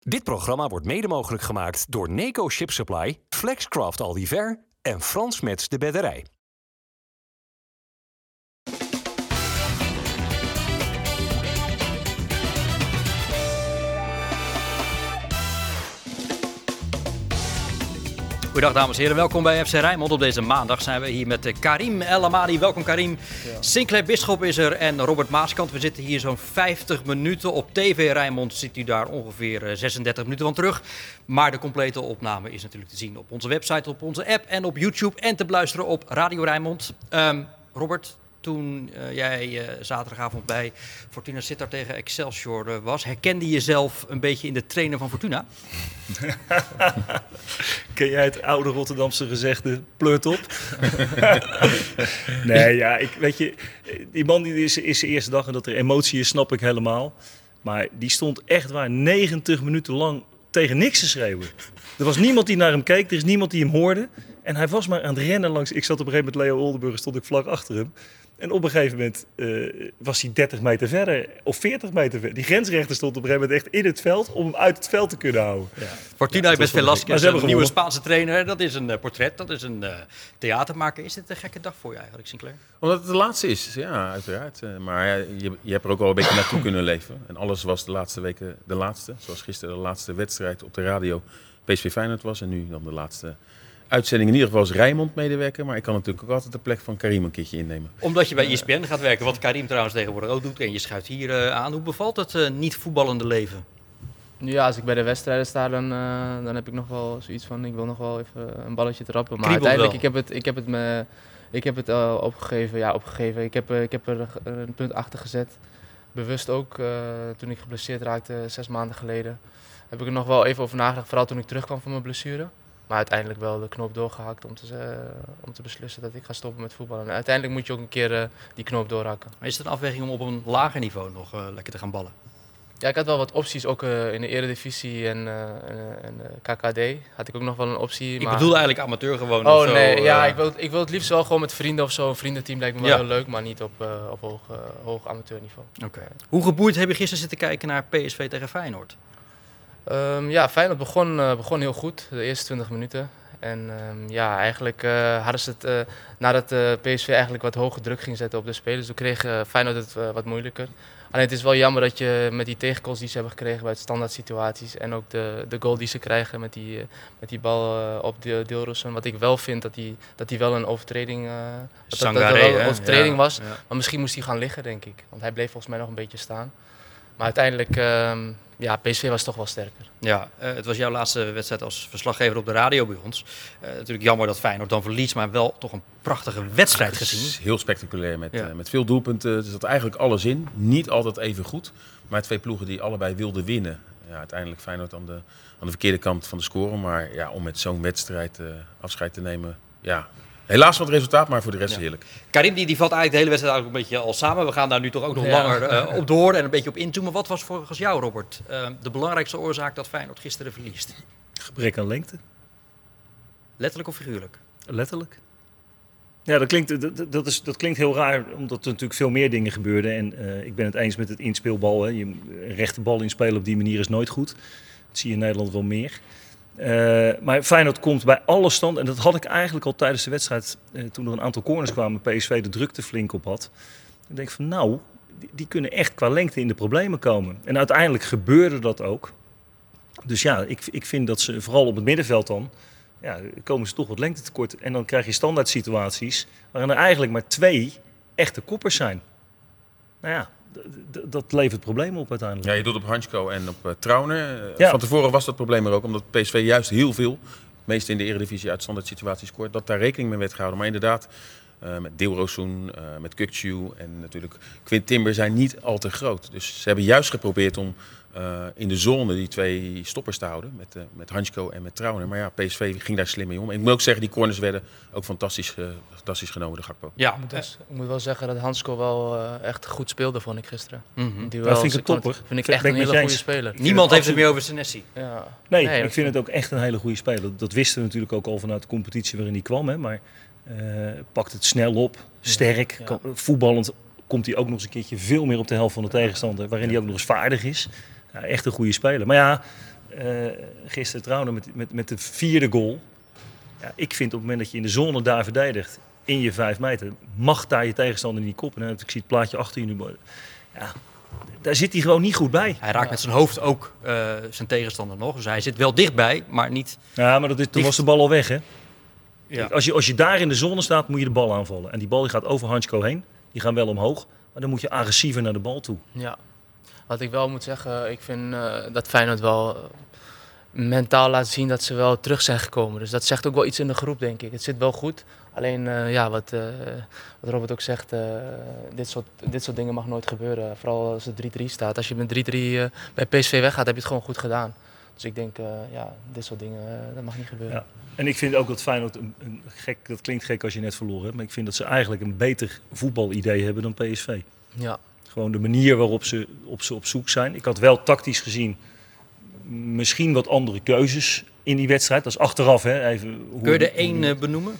Dit programma wordt mede mogelijk gemaakt door Neco Ship Supply, Flexcraft Aldiver en Frans Mets de Bedderij. Goedendag dames en heren, welkom bij FC Rijnmond. Op deze maandag zijn we hier met eh, Karim El Amadi. Welkom Karim. Sinclair Bisschop is er en Robert Maaskant. We zitten hier zo'n 50 minuten. Op TV Rijnmond zit u daar ongeveer eh, 36 minuten van terug. Maar de complete opname is natuurlijk te zien op onze website, op onze app en op YouTube. En te beluisteren op Radio Rijnmond. Ehm, Robert, toen eh, jij eh, zaterdagavond bij Fortuna Sittard tegen Excelsior eh, was, herkende je jezelf een beetje in de trainer van Fortuna? Ken jij het oude Rotterdamse gezegde, pleurt op? nee, ja, ik, weet je, die man die is, is zijn eerste dag en dat er emotie is, snap ik helemaal. Maar die stond echt waar 90 minuten lang tegen niks te schreeuwen. Er was niemand die naar hem keek, er is niemand die hem hoorde. En hij was maar aan het rennen langs. Ik zat op een gegeven moment, Leo Oldenburg, stond ik vlak achter hem. En op een gegeven moment eh, was hij 30 meter verder of 40 meter verder. Die grensrechter stond op een gegeven moment echt in het veld om hem uit het veld te kunnen houden. Fortuna wel gek. Velasquez, Maar ze hebben een nieuwe. Spaanse trainer. Dat is een eh, portret, dat is een eh, theatermaker. Is dit een gekke dag voor je eigenlijk, Sinclair? Omdat het de laatste is, ja, uiteraard. Eh, Maar ja, je, je hebt er ook wel een beetje naartoe kunnen leven. En alles was de laatste weken de laatste. Zoals gisteren de laatste wedstrijd op de radio PSV Feyenoord was. En nu dan de laatste uitzending in ieder geval als Rijnmond medewerker. Maar ik kan natuurlijk ook altijd de plek van Karim een keertje innemen. Omdat je bij ESPN gaat werken, wat Karim trouwens tegenwoordig ook doet. En je schuift hier eh, aan. Hoe bevalt het eh, niet voetballende leven? Ja, als ik bij de wedstrijden sta, dan, eh, dan heb ik nog wel zoiets van, ik wil nog wel even een balletje trappen. Maar Kriebelt uiteindelijk, wel. ik heb het, ik heb het, me, ik heb het opgegeven. Ja, opgegeven. Ik heb, ik heb er een punt achter gezet. Bewust ook, eh, toen ik geblesseerd raakte, zes maanden geleden. Heb ik er nog wel even over nagedacht, vooral toen ik terugkwam van mijn blessure. Maar uiteindelijk wel de knop doorgehakt om te, ze- om te beslissen dat ik ga stoppen met voetballen. En uiteindelijk moet je ook een keer eh, die knoop doorhakken. Maar is het een afweging om op een lager niveau nog eh, lekker te gaan ballen? Ja, ik had wel wat opties, ook eh, in de Eredivisie en, eh, en, eh, eh, KKD had ik ook nog wel een optie. Ik maar... bedoel eigenlijk amateur gewoon. Oh of zo, nee, ja, eh, ik wil, ik wil het liefst wel gewoon met vrienden of zo. Een vriendenteam lijkt me wel Ja. heel leuk, maar niet op, eh, op hoog, eh, hoog amateurniveau. Oké. Hoe geboeid heb je gisteren zitten kijken naar PSV tegen Feyenoord? Ehm, ja, Feyenoord begon, eh, begon heel goed, de eerste 20 minuten. En ehm, ja, eigenlijk eh, hadden ze het, eh, nadat eh, PSV eigenlijk wat hoger druk ging zetten op de spelers, toen kreeg Feyenoord het wat moeilijker. Alleen het is wel jammer dat je met die tegengoals die ze hebben gekregen bij standaard situaties en ook de, de goal die ze krijgen met die, met die bal op de Deelrossen, wat ik wel vind dat die, dat die wel een overtreding, dat, dat, dat wel een overtreding Ja, was. ja. Maar misschien moest hij gaan liggen, denk ik. Want hij bleef volgens mij nog een beetje staan. Maar uiteindelijk, ehm, ja, PSV was toch wel sterker. Ja, eh, het was jouw laatste wedstrijd als verslaggever op de radio bij ons. Eh, natuurlijk jammer dat Feyenoord dan verliest, maar wel toch een prachtige wedstrijd Het gezien. is heel spectaculair met, Ja. eh, met veel doelpunten. Er zat eigenlijk alles in. Niet altijd even goed. Maar twee ploegen die allebei wilden winnen. Ja, uiteindelijk Feyenoord aan de, aan de verkeerde kant van de score. Maar ja, om met zo'n wedstrijd eh, afscheid te nemen. Ja, helaas wat resultaat, maar voor de rest Ja. heerlijk. Karim die, die valt eigenlijk de hele wedstrijd eigenlijk een beetje al samen. We gaan daar nu toch ook nog Ja. langer eh, op door en een beetje op inzoomen. Wat was volgens jou, Robert, eh, de belangrijkste oorzaak dat Feyenoord gisteren verliest? Gebrek aan lengte, Letterlijk of figuurlijk? letterlijk. Ja, dat klinkt, dat, is, dat klinkt heel raar, omdat er natuurlijk veel meer dingen gebeurden. En eh, ik ben het eens met het inspeelbal. Hè. Je, een rechte bal inspelen op die manier is nooit goed. Dat zie je in Nederland wel meer. Eh, maar Feyenoord komt bij alle standen, en dat had ik eigenlijk al tijdens de wedstrijd, eh, toen er een aantal corners kwamen, PSV de drukte flink op had. Ik denk van nou, die, die kunnen echt qua lengte in de problemen komen. En uiteindelijk gebeurde dat ook. Dus ja, ik, ik vind dat ze vooral op het middenveld dan, ja, komen ze toch wat lengte tekort. En dan krijg je standaard situaties waarin er eigenlijk maar twee echte koppers zijn. Nou ja, dat levert problemen op uiteindelijk. Ja, je doet op Hansko en op uh, Trauner. Eh, Ja. Van tevoren was dat probleem er ook, omdat PSV juist heel veel, het meeste in de Eredivisie uit standaard situaties scoort, dat daar rekening mee werd gehouden. Maar inderdaad, eh, met Deelrosoen, eh met Kukcu en natuurlijk Quint Timber zijn niet al te groot. Dus ze hebben juist geprobeerd om eh, in de zone die twee stoppers te houden, met, eh met Hansko en met Trauner. Maar ja, PSV ging daar slim mee om. En ik moet ook zeggen, die corners werden ook fantastisch, eh, fantastisch genomen, de Gakpo. Ja, Ik moet, wel, ik moet wel zeggen dat Hansko wel eh, echt goed speelde, vond ik gisteren. Mhm. Die Dat vind ik topper. Vind ik echt een hele goede speler. Niemand heeft het meer over Senesi. Ja. Nee, Nee, ik vind het ook echt een hele goede speler. Dat, wisten we natuurlijk ook al vanuit de competitie waarin hij kwam. Hè. Maar eh, pakt het snel op, sterk. Ja. kan- voetballend komt hij ook nog eens een keertje veel meer op de helft van de tegenstander. Waarin hij ook nog eens vaardig is. Ja, echt een goede speler. Maar ja, eh, gisteren trouwens met, met, met de vierde goal. Ja, ik vind op het moment dat je in de zone daar verdedigt, in je vijf meter, mag daar je tegenstander niet koppen. En ik zie het plaatje achter je nu. Ja, daar zit hij gewoon niet goed bij. Hij raakt met zijn hoofd ook uh, zijn tegenstander nog. Dus hij zit wel dichtbij, maar niet... Ja, maar dat is, toen was de bal al weg, hè? Ja. Als, je, als je daar in de zone staat, moet je de bal aanvallen. En die bal die gaat over Hansko heen. Die gaan wel omhoog. Maar dan moet je agressiever naar de bal toe. Ja. Wat ik wel moet zeggen, ik vind uh, dat Feyenoord wel uh, mentaal laat zien dat ze wel terug zijn gekomen. Dus dat zegt ook wel iets in de groep, denk ik. Het zit wel goed. Alleen, uh, ja, wat, wat Robert ook zegt, dit, soort, dit soort dingen mag nooit gebeuren. Vooral als het 3-3 staat. Als je met 3-3 bij PSV weggaat, heb je het gewoon goed gedaan. Dus ik denk, ja, dit soort dingen, dat mag niet gebeuren. Ja. En ik vind ook dat Feyenoord, een, een gek, dat klinkt gek als je net verloren hebt, maar ik vind dat ze eigenlijk een beter voetbalidee hebben dan PSV. Ja. Gewoon de manier waarop ze op, ze op zoek zijn. Ik had wel tactisch gezien misschien wat andere keuzes in die wedstrijd. Dat is achteraf. Hè, even hoe, Kun je er één uh, benoemen?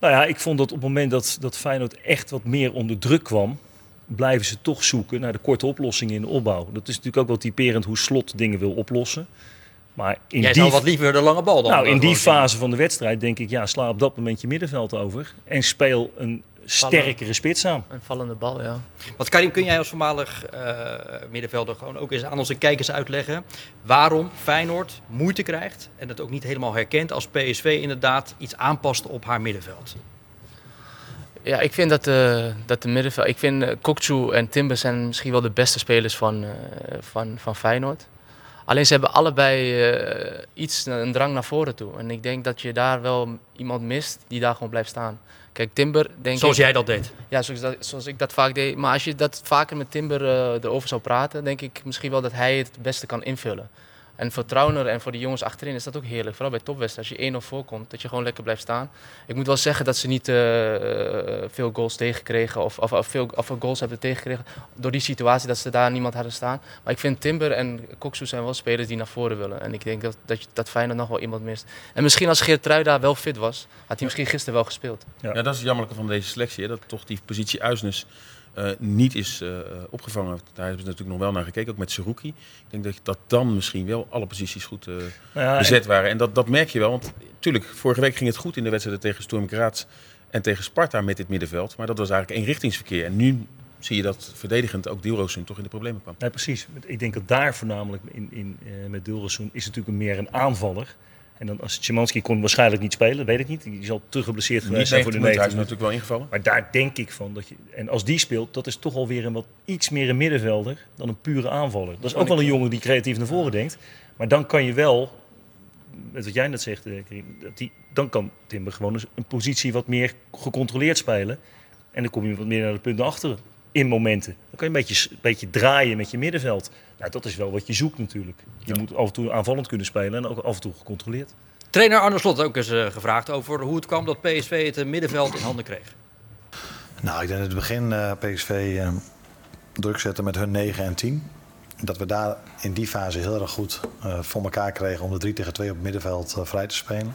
Nou ja, ik vond dat op het moment dat, dat Feyenoord echt wat meer onder druk kwam, blijven ze toch zoeken naar de korte oplossingen in de opbouw. Dat is natuurlijk ook wel typerend hoe Slot dingen wil oplossen. Maar in Jij die... zou wat liever de lange bal dan? Nou, in die fase van de wedstrijd denk ik, ja, sla op dat moment je middenveld over. En speel een sterkere spits aan. Een vallende bal, ja. Wat Karim, kun jij als voormalig uh, middenvelder gewoon ook eens aan onze kijkers uitleggen waarom Feyenoord moeite krijgt en het ook niet helemaal herkent als PSV inderdaad iets aanpast op haar middenveld? Ja, ik vind dat de, dat de middenveld. Ik vind uh, Kokchu en Timber zijn misschien wel de beste spelers van, uh, van, van Feyenoord. Alleen ze hebben allebei uh, iets, een drang naar voren toe. En ik denk dat je daar wel iemand mist die daar gewoon blijft staan. Kijk, Timber, denk Zoals ik, jij dat deed? Ja, zoals, dat, zoals ik dat vaak deed. Maar als je dat vaker met Timber uh, erover zou praten, denk ik misschien wel dat hij het het beste kan invullen. En voor Trauner en voor de jongens achterin is dat ook heerlijk. Vooral bij topwedstrijden, als je 1-0 voorkomt, dat je gewoon lekker blijft staan. Ik moet wel zeggen dat ze niet uh, veel goals tegenkregen of, of, of, veel of goals hebben tegengekregen door die situatie dat ze daar niemand hadden staan. Maar ik vind Timber en Koksu zijn wel spelers die naar voren willen. En ik denk dat, dat, dat Feyenoord nog wel iemand mist. En misschien als Geert Trui daar wel fit was, had hij misschien gisteren wel gespeeld. Ja, ja dat is het jammerlijke van deze selectie. Hè? Dat toch die positie Uisnes uh, niet is uh, opgevangen. Daar hebben ze natuurlijk nog wel naar gekeken, ook met Seruki. Ik denk dat, dat dan misschien wel alle posities goed uh, nou ja, bezet waren. En dat, dat merk je wel, want natuurlijk, vorige week ging het goed in de wedstrijden tegen Sturm Graz en tegen Sparta met dit middenveld. Maar dat was eigenlijk eenrichtingsverkeer. En nu zie je dat verdedigend ook Dilrosun toch in de problemen kwam. Ja, precies. Ik denk dat daar voornamelijk in, in, met Dilrosun is natuurlijk meer een aanvaller. En dan als Szymanski kon waarschijnlijk niet spelen, weet ik niet. Die zal te geblesseerd geweest zijn voor de 90 Hij is natuurlijk wel ingevallen. Maar daar denk ik van dat je en als die speelt, dat is toch alweer een wat iets meer een middenvelder dan een pure aanvaller. Dat is ook wel een jongen die creatief naar voren denkt. Maar dan kan je wel, met wat jij net zegt, dat die, dan kan Timber gewoon een positie wat meer gecontroleerd spelen. En dan kom je wat meer naar de punten achter in momenten. Dan kan je een beetje, een beetje draaien met je middenveld. Nou, dat is wel wat je zoekt natuurlijk. Je ja. moet af en toe aanvallend kunnen spelen en ook af en toe gecontroleerd. Trainer Arne Slot ook eens uh, gevraagd over hoe het kwam dat PSV het middenveld in handen kreeg. Nou, ik denk in het begin uh, PSV uh, druk zetten met hun 9 en 10. Dat we daar in die fase heel erg goed uh, voor elkaar kregen om de 3 tegen 2 op het middenveld vrij te spelen.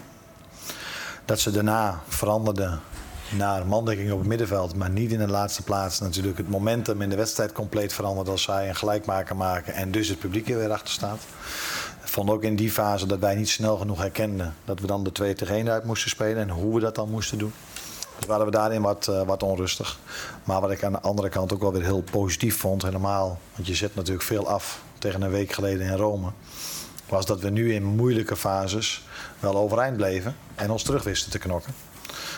Dat ze daarna veranderden naar mandekking op het middenveld. Maar niet in de laatste plaats natuurlijk het momentum in de wedstrijd compleet veranderd als zij een gelijkmaker maken en dus het publiek er weer achter staat. Ik vond ook in die fase dat wij niet snel genoeg herkenden dat we dan de 2 tegen 1 uit moesten spelen en hoe we dat dan moesten doen. Dus waren we daarin wat, uh, wat onrustig. Maar wat ik aan de andere kant ook wel weer heel positief vond, helemaal, want je zet natuurlijk veel af tegen een week geleden in Rome, was dat we nu in moeilijke fases wel overeind bleven en ons terug wisten te knokken.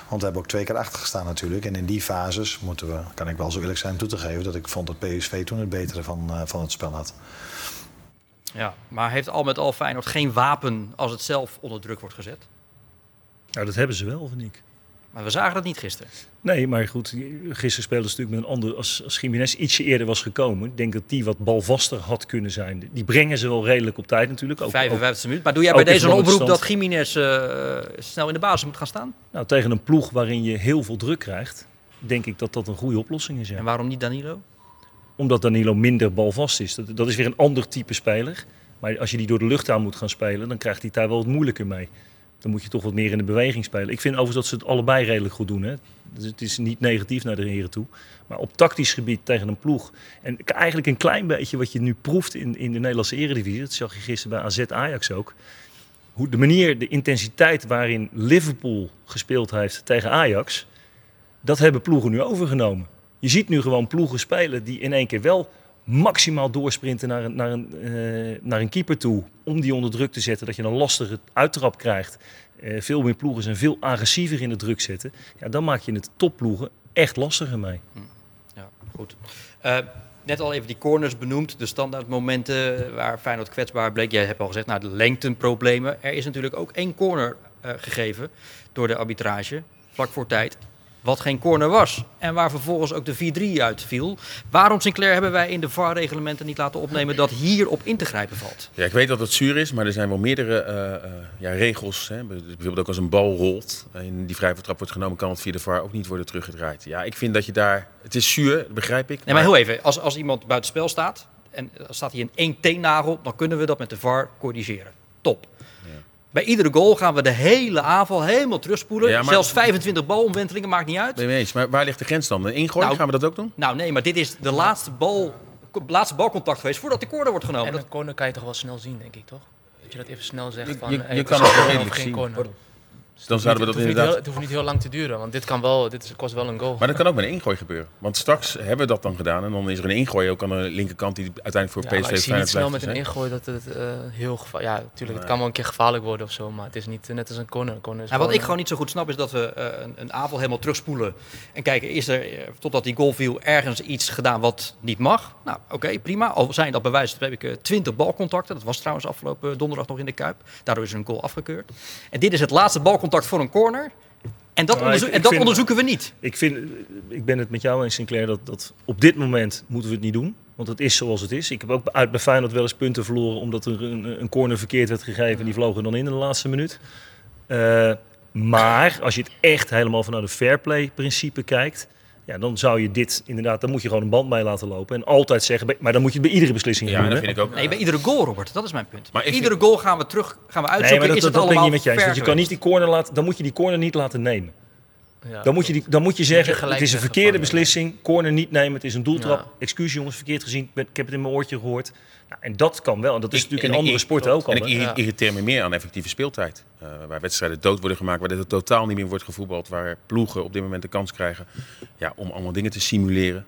Want we hebben ook twee keer achter gestaan natuurlijk. En in die fases moeten we, kan ik wel zo eerlijk zijn toe te geven... dat ik vond dat PSV toen het betere van, uh, van het spel had. Ja, maar heeft al met al Feyenoord geen wapen als het zelf onder druk wordt gezet? Nou, dat hebben ze wel, vind ik. Maar we zagen dat niet gisteren. Nee, maar goed, gisteren speelden ze natuurlijk met een ander. Als, als Jiménez ietsje eerder was gekomen, ik denk dat die wat balvaster had kunnen zijn. Die brengen ze wel redelijk op tijd natuurlijk. Ook, 55 minuten. Maar doe jij bij deze een oproep dat Jiménez uh, snel in de basis moet gaan staan? Nou, tegen een ploeg waarin je heel veel druk krijgt, denk ik dat dat een goede oplossing is. Ja. En waarom niet Danilo? Omdat Danilo minder balvast is. Dat, dat is weer een ander type speler. Maar als je die door de lucht aan moet gaan spelen, dan krijgt hij daar wel wat moeilijker mee. Dan moet je toch wat meer in de beweging spelen. Ik vind overigens dat ze het allebei redelijk goed doen. Hè? Dus het is niet negatief naar de heren toe. Maar op tactisch gebied tegen een ploeg. En eigenlijk een klein beetje wat je nu proeft in, in de Nederlandse eredivisie. Dat zag je gisteren bij AZ Ajax ook. Hoe de manier, de intensiteit waarin Liverpool gespeeld heeft tegen Ajax. Dat hebben ploegen nu overgenomen. Je ziet nu gewoon ploegen spelen die in één keer wel maximaal doorsprinten naar een, naar, een, eh, naar een keeper toe. Om die onder druk te zetten. Dat je een lastige uittrap krijgt. Eh, veel meer ploegen zijn veel agressiever in de druk zetten. Ja, dan maak je het topploegen echt lastiger mee. Ja, goed. Eh, net al even die corners benoemd, de standaardmomenten waar Feyenoord kwetsbaar bleek. Jij hebt al gezegd, nou, de lengtenproblemen. Er is natuurlijk ook één corner gegeven door de arbitrage, vlak voor tijd. Wat geen corner was. En waar vervolgens ook de 4-3 uitviel. Waarom, Sinclair, hebben wij in de VAR-reglementen niet laten opnemen dat hier op in te grijpen valt? Ja, ik weet dat het zuur is, maar er zijn wel meerdere eh, eh, ja, regels. Hè. Bijvoorbeeld ook als een bal rolt en die vrij trap wordt genomen, kan het via de VAR ook niet worden teruggedraaid. Ja, ik vind dat je daar... Het is zuur, dat begrijp ik. Nee, maar heel even. Als, als iemand buitenspel staat en er staat hier een één teennagel, dan kunnen we dat met de VAR corrigeren. Top. Bij iedere goal gaan we de hele aanval helemaal terugspoelen. Ja, maar- Zelfs 25 balomwentelingen, maakt niet uit. Ben je mee eens? Maar waar ligt de grens dan? Een ingooi? Nou, Gaan we dat ook doen? Nou nee, maar dit is de laatste, bal, laatste balcontact geweest voordat de corner wordt genomen. En Dat- een corner kan je toch wel snel zien, denk ik, toch? Dat je dat even snel zegt Je- van... je- kan het redelijk zien. corner. Dan zouden we het dat hoeft niet heel- inderdaad... Het hoeft niet heel lang te duren, want dit kan wel, dit is- kost wel een goal. Maar dat kan ook met een ingooi gebeuren. Want straks hebben we dat dan gedaan. En dan is er een ingooi ook aan de linkerkant die uiteindelijk voor Ja, PSV ik zie niet snel met een ingooi dat het eh, heel gevaarlijk... Ja, natuurlijk, het kan wel een keer gevaarlijk worden of zo, maar het is niet net als een corner. Corner is wat ik gewoon, niet zo goed snap is dat we eh, een, een aanval helemaal terugspoelen. En kijken, is er eh, totdat die goal viel ergens iets gedaan wat niet mag? Nou, oké, prima. Al zijn dat bij wijze van spreken 20 balcontacten. Dat was trouwens afgelopen donderdag nog in de Kuip. Daardoor is er een goal afgekeurd. En dit is het laatste balcontact voor een corner. En dat, Nou, onderzo- ik- en dat vind- onderzoeken we niet. Ik, vind, ik ben het met jou eens, Sinclair, dat, dat op dit moment moeten we het niet doen. Want het is zoals het is. Ik heb ook uit bij Feyenoord wel eens punten verloren omdat er een, een corner verkeerd werd gegeven. Die vlogen dan in in de laatste minuut. Eh, maar als je het echt helemaal vanuit een fair play principe kijkt. Ja, dan zou je dit inderdaad, dan moet je gewoon een band bij laten lopen. En altijd zeggen, maar dan moet je het bij iedere beslissing Ja, doen. dat hè? vind ik ook. Nee, bij iedere goal, Robert. Dat is mijn punt. Maar ik iedere goal gaan we terug, gaan we uitzoeken. Nee, maar dat, is dat, het dat ben ik allemaal niet met je eens. Want je kan niet die corner laten, dan moet je die corner niet laten nemen. Ja. Dan moet je, die, dan moet je zeggen, het is een verkeerde van, ja. beslissing. Corner niet nemen, het is een doeltrap. Ja. Excuus jongens, verkeerd gezien. Ik heb het in mijn oortje gehoord. Nou, en dat kan wel. En dat is Ik- natuurlijk in andere ik- sporten ook al. En ik irriteer me meer aan effectieve speeltijd. Eh, waar wedstrijden dood worden gemaakt, waar dit totaal niet meer wordt gevoetbald. Waar ploegen op dit moment de kans krijgen ja, om allemaal dingen te simuleren.